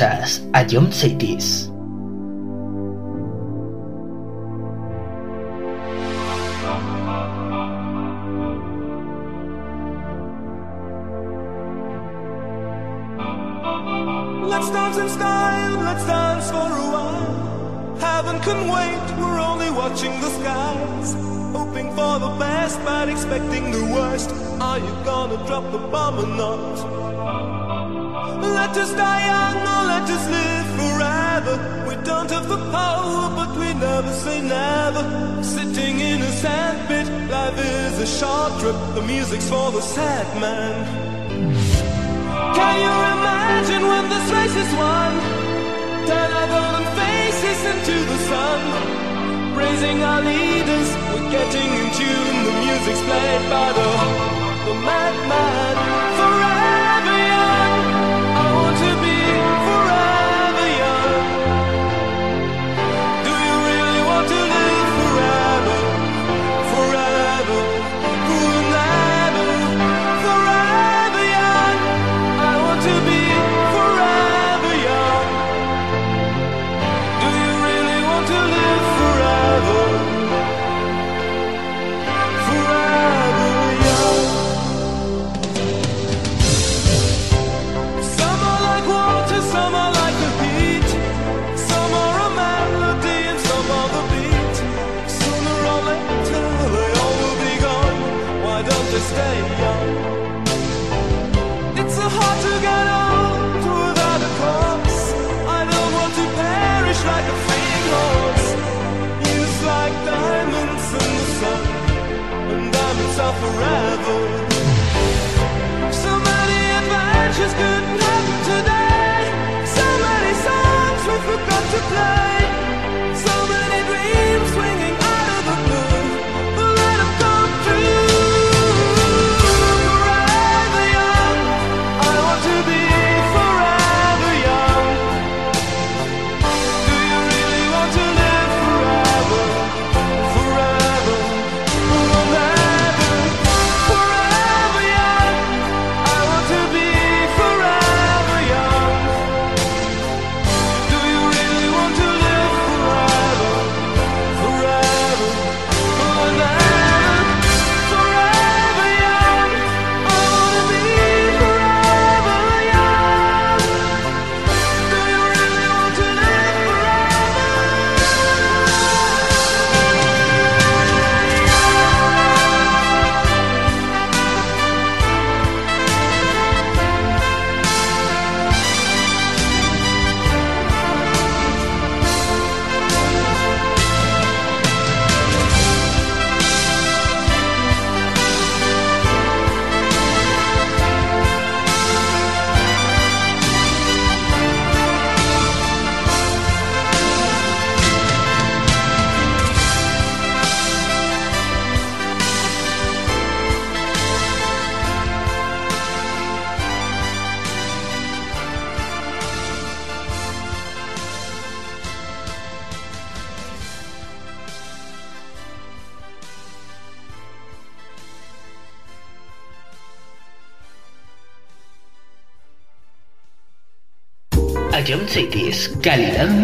Speaker 30: Escuchas a John Cities.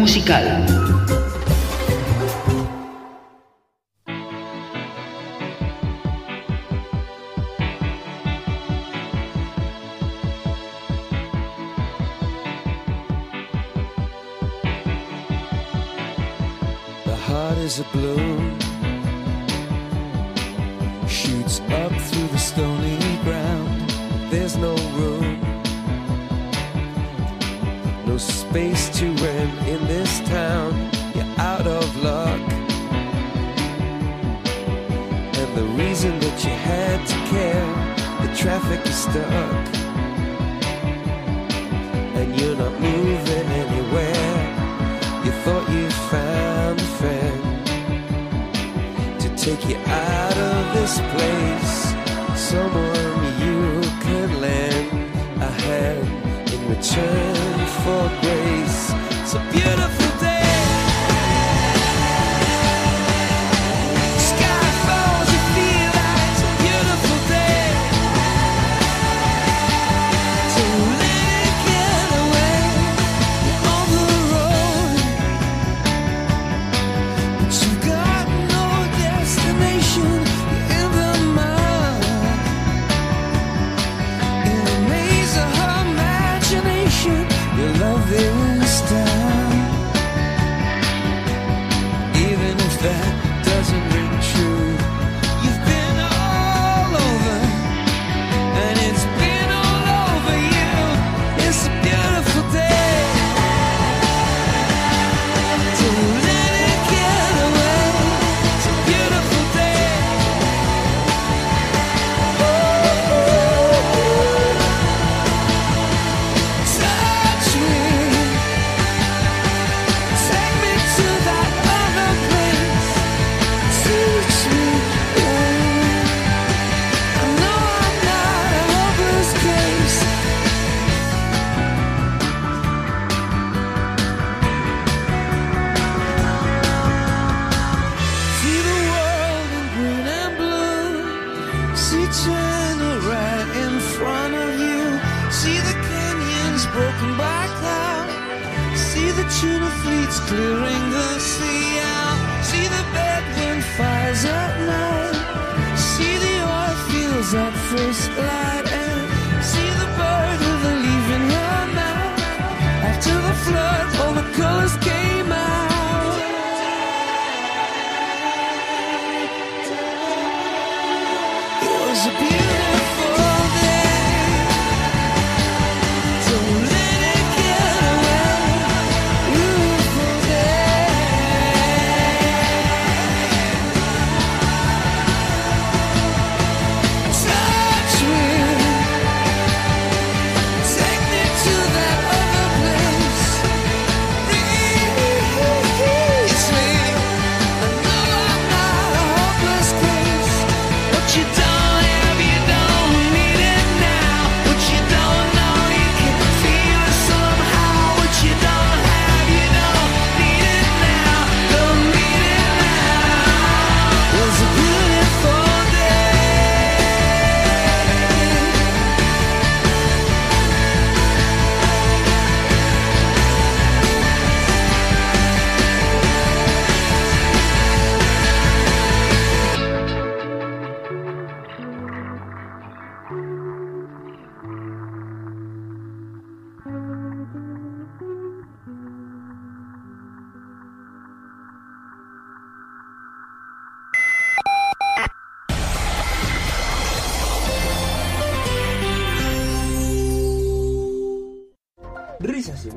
Speaker 30: Musical.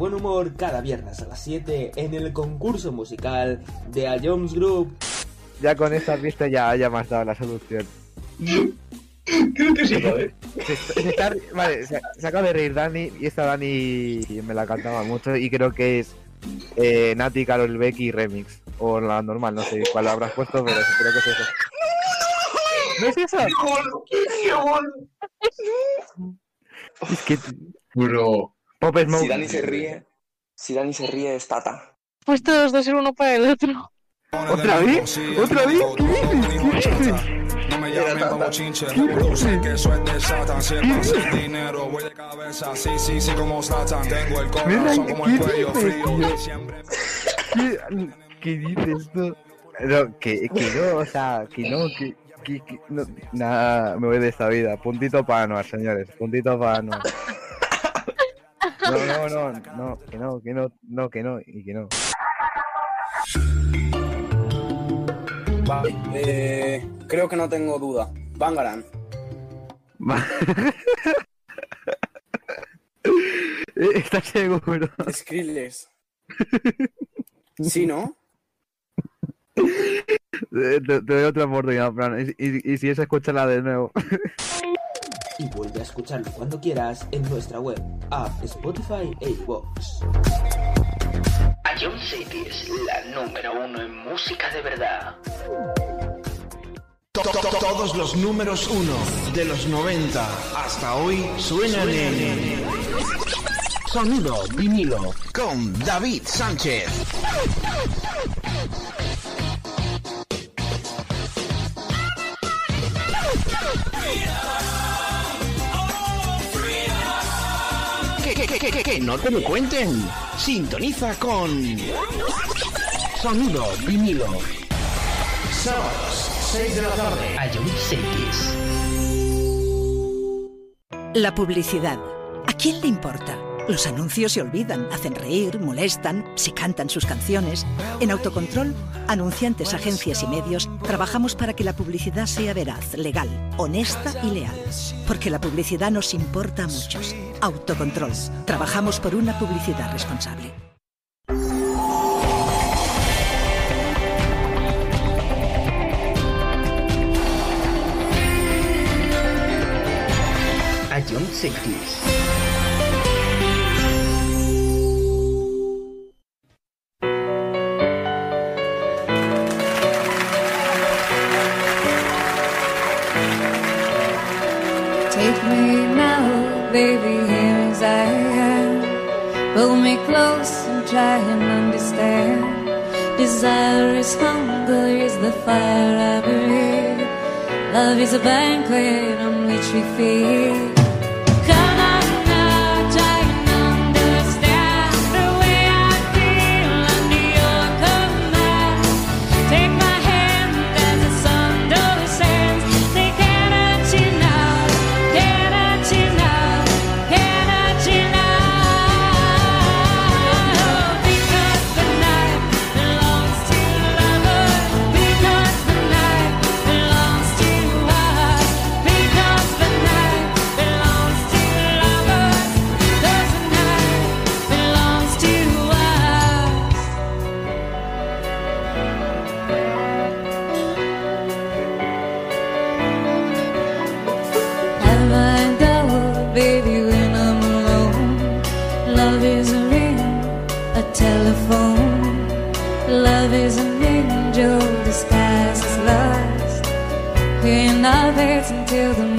Speaker 9: Buen humor cada viernes a las 7 en el concurso musical de A Jones Group.
Speaker 10: Ya con esta pista ya, ya me has dado la solución.
Speaker 11: Creo que sí, joder.
Speaker 10: Se, se está- vale, se, se acaba de reír Dani y esta Dani me la cantaba mucho y creo que es eh, Nati, Carol Becky remix. O la normal, no sé cuál habrás puesto, pero creo que es eso. ¿No es eso? Es que...
Speaker 11: Bro.
Speaker 10: Pop Smoke.
Speaker 25: Si Dani se ríe, si Dani se ríe es Tata.
Speaker 13: Pues todos dos ser uno para el otro.
Speaker 10: ¿Otra vez? ¿Otra vez? ¿Qué dices? ¿Qué dices?
Speaker 14: No me llamen pa' bochinche, tú sé que eso es de Satan. Si es para hacer dinero, voy de cabeza. Sí, sí, sí, como Satan. Tengo el corazón como el cuello frío.
Speaker 10: ¿Qué, qué dices tú? No, que, que no, o sea, que no, que, que, que no, nada, me voy de esta vida. Puntito para Anuar, señores, puntito para Anuar. No, no, no, no, que no, que no, no, que no, y que no.
Speaker 12: Vale, eh, creo que no tengo duda. Bangaran.
Speaker 10: ¿Estás seguro?
Speaker 12: Skrillex. Sí, ¿no?
Speaker 10: Eh, Te, te doy otra oportunidad, Fran, y, y- y si es, escúchala de nuevo.
Speaker 9: Y vuelve a escucharlo cuando quieras en nuestra web, app, Spotify e iVoox.
Speaker 3: A John City es la número uno en música de verdad.
Speaker 15: To- to- to- Todos los números uno de los 90 hasta hoy suenan en Sonido vinilo con David Sánchez. Que, que, que, no te lo cuenten. Sintoniza con Sonido vinilo. Sábados, 6 de la tarde.
Speaker 3: A.
Speaker 16: La publicidad. ¿A quién le importa? Los anuncios se olvidan, hacen reír, molestan, se cantan sus canciones. En Autocontrol, anunciantes, agencias y medios, trabajamos para que la publicidad sea veraz, legal, honesta y leal. Porque la publicidad nos importa a muchos. Autocontrol. Trabajamos por una publicidad responsable.
Speaker 7: A
Speaker 3: John close and try and understand. Desire is hunger, is the fire I breathe. Love is a banquet on which we feed. till the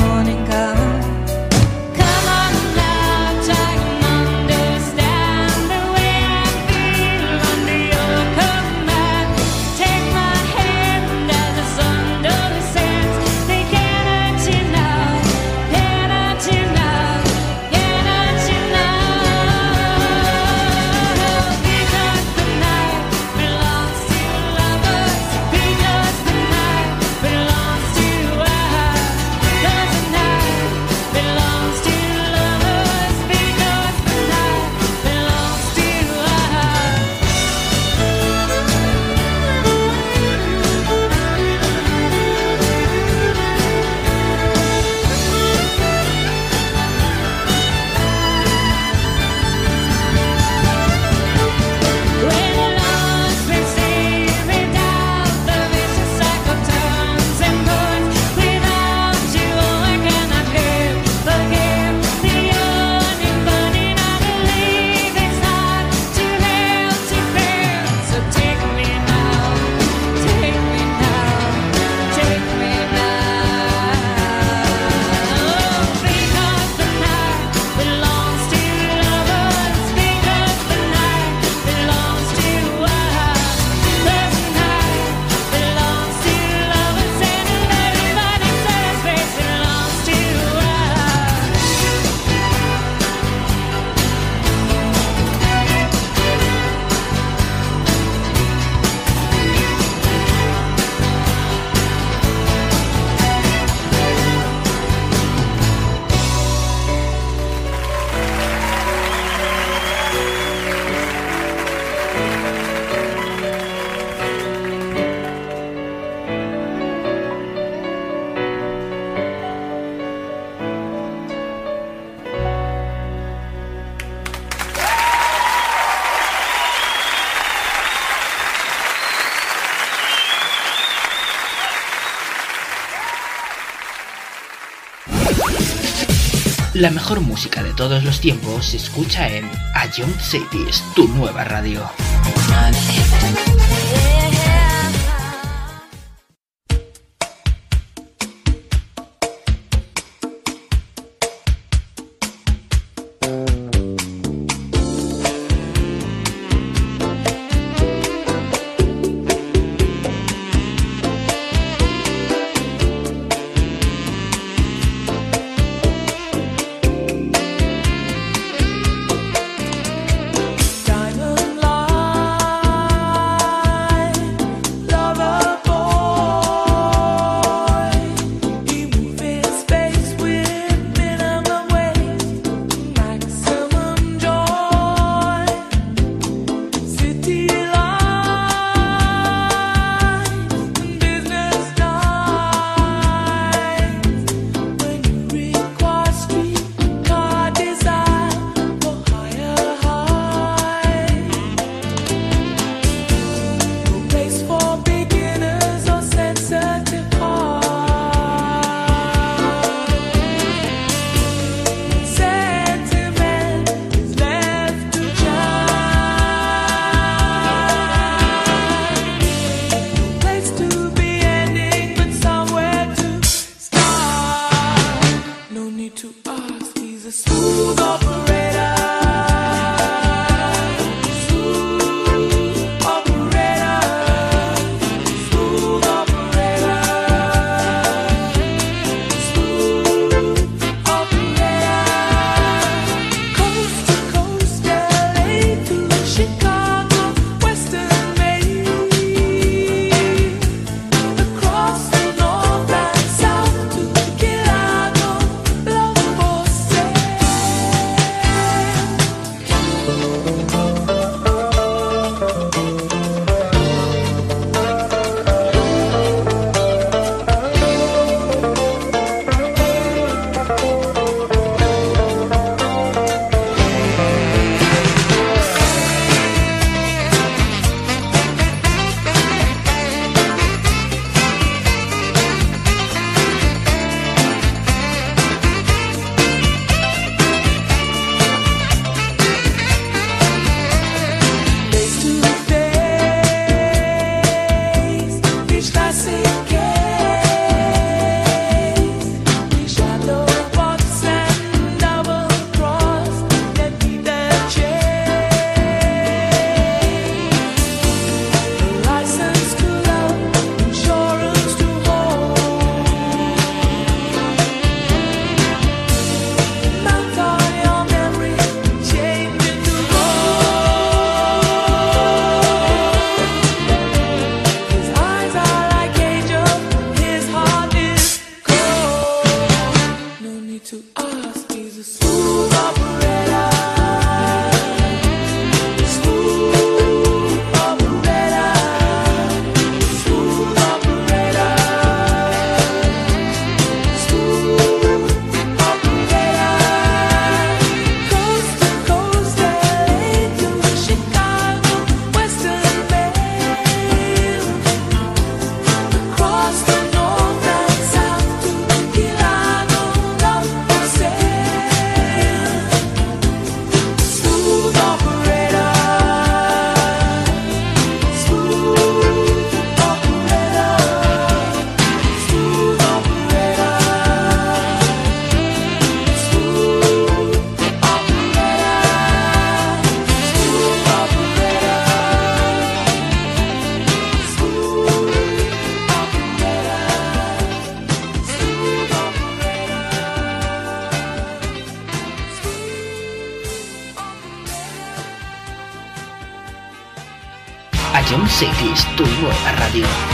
Speaker 7: La mejor música de todos los tiempos se escucha en A Young Cities, tu nueva radio.
Speaker 19: Nueva radio.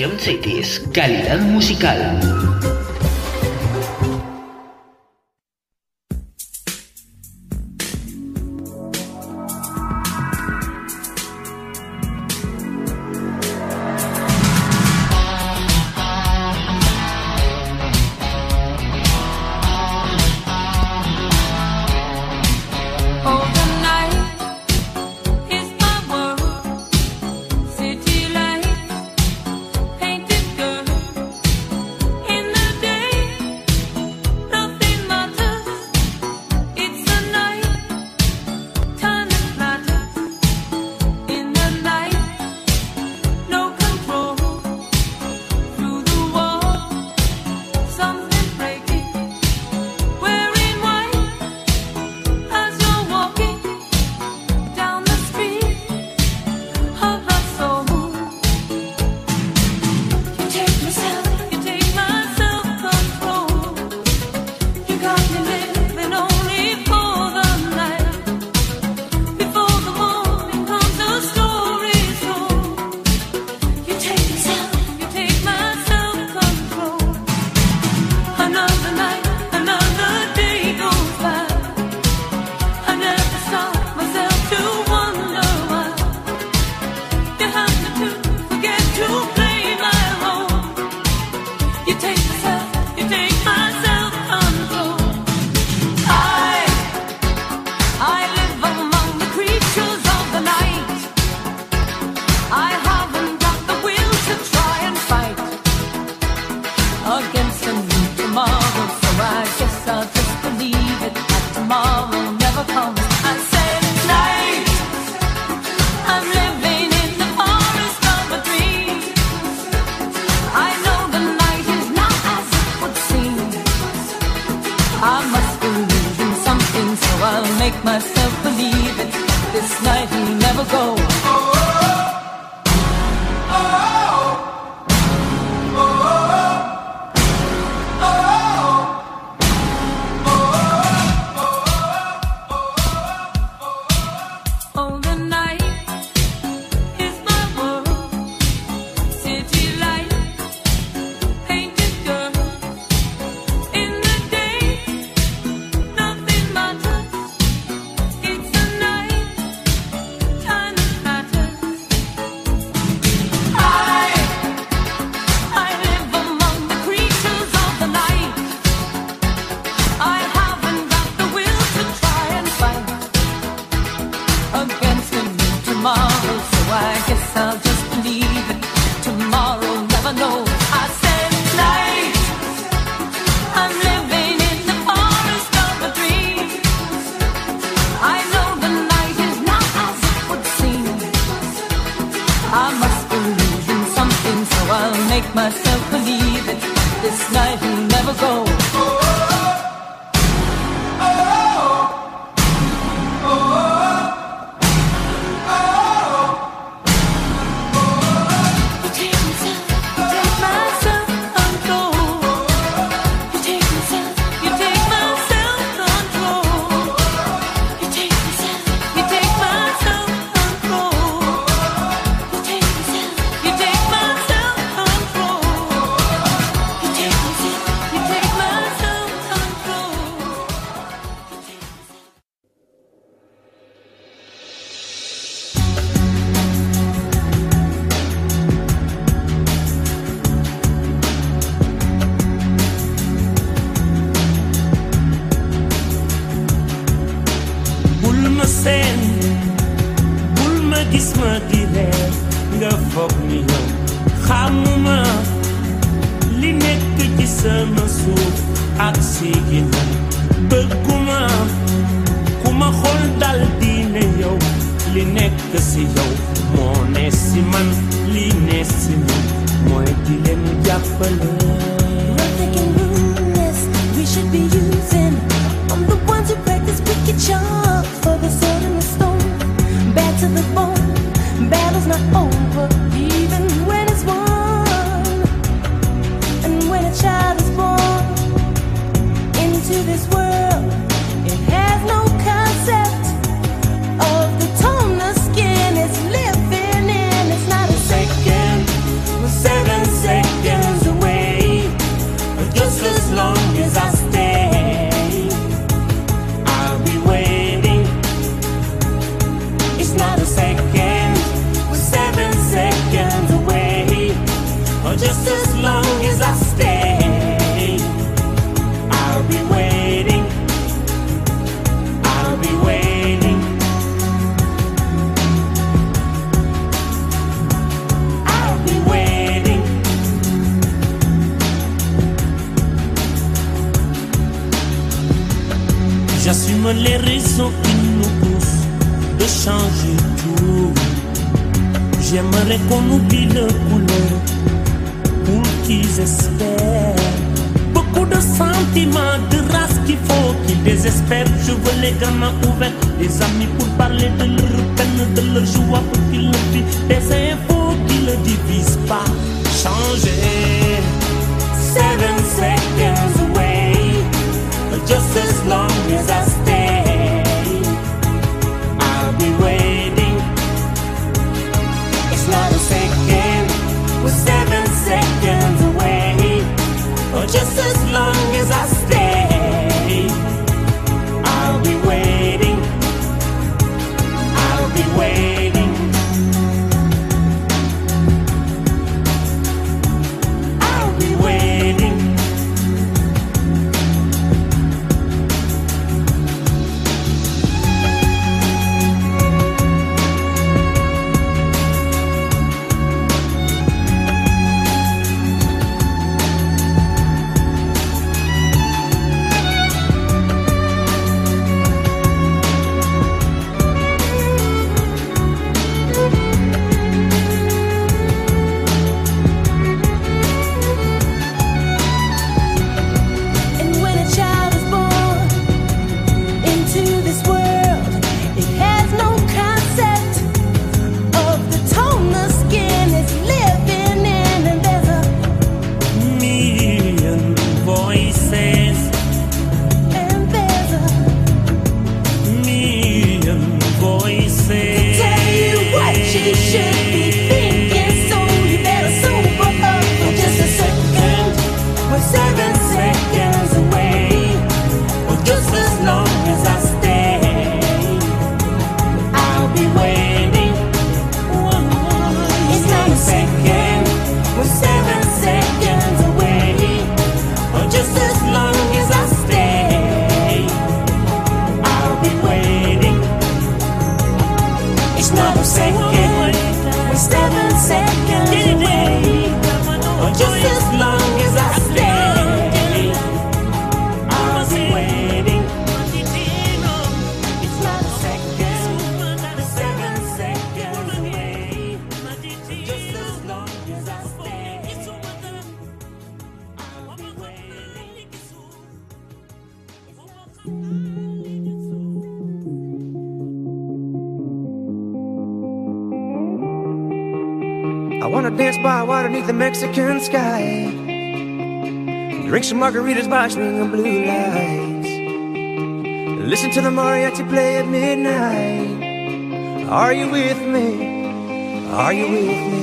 Speaker 3: Cities, calidad musical.
Speaker 7: the
Speaker 35: Mexican sky. Drink some margaritas by string of blue lights. Listen to the mariachi play at midnight. Are you with me? Are you with me?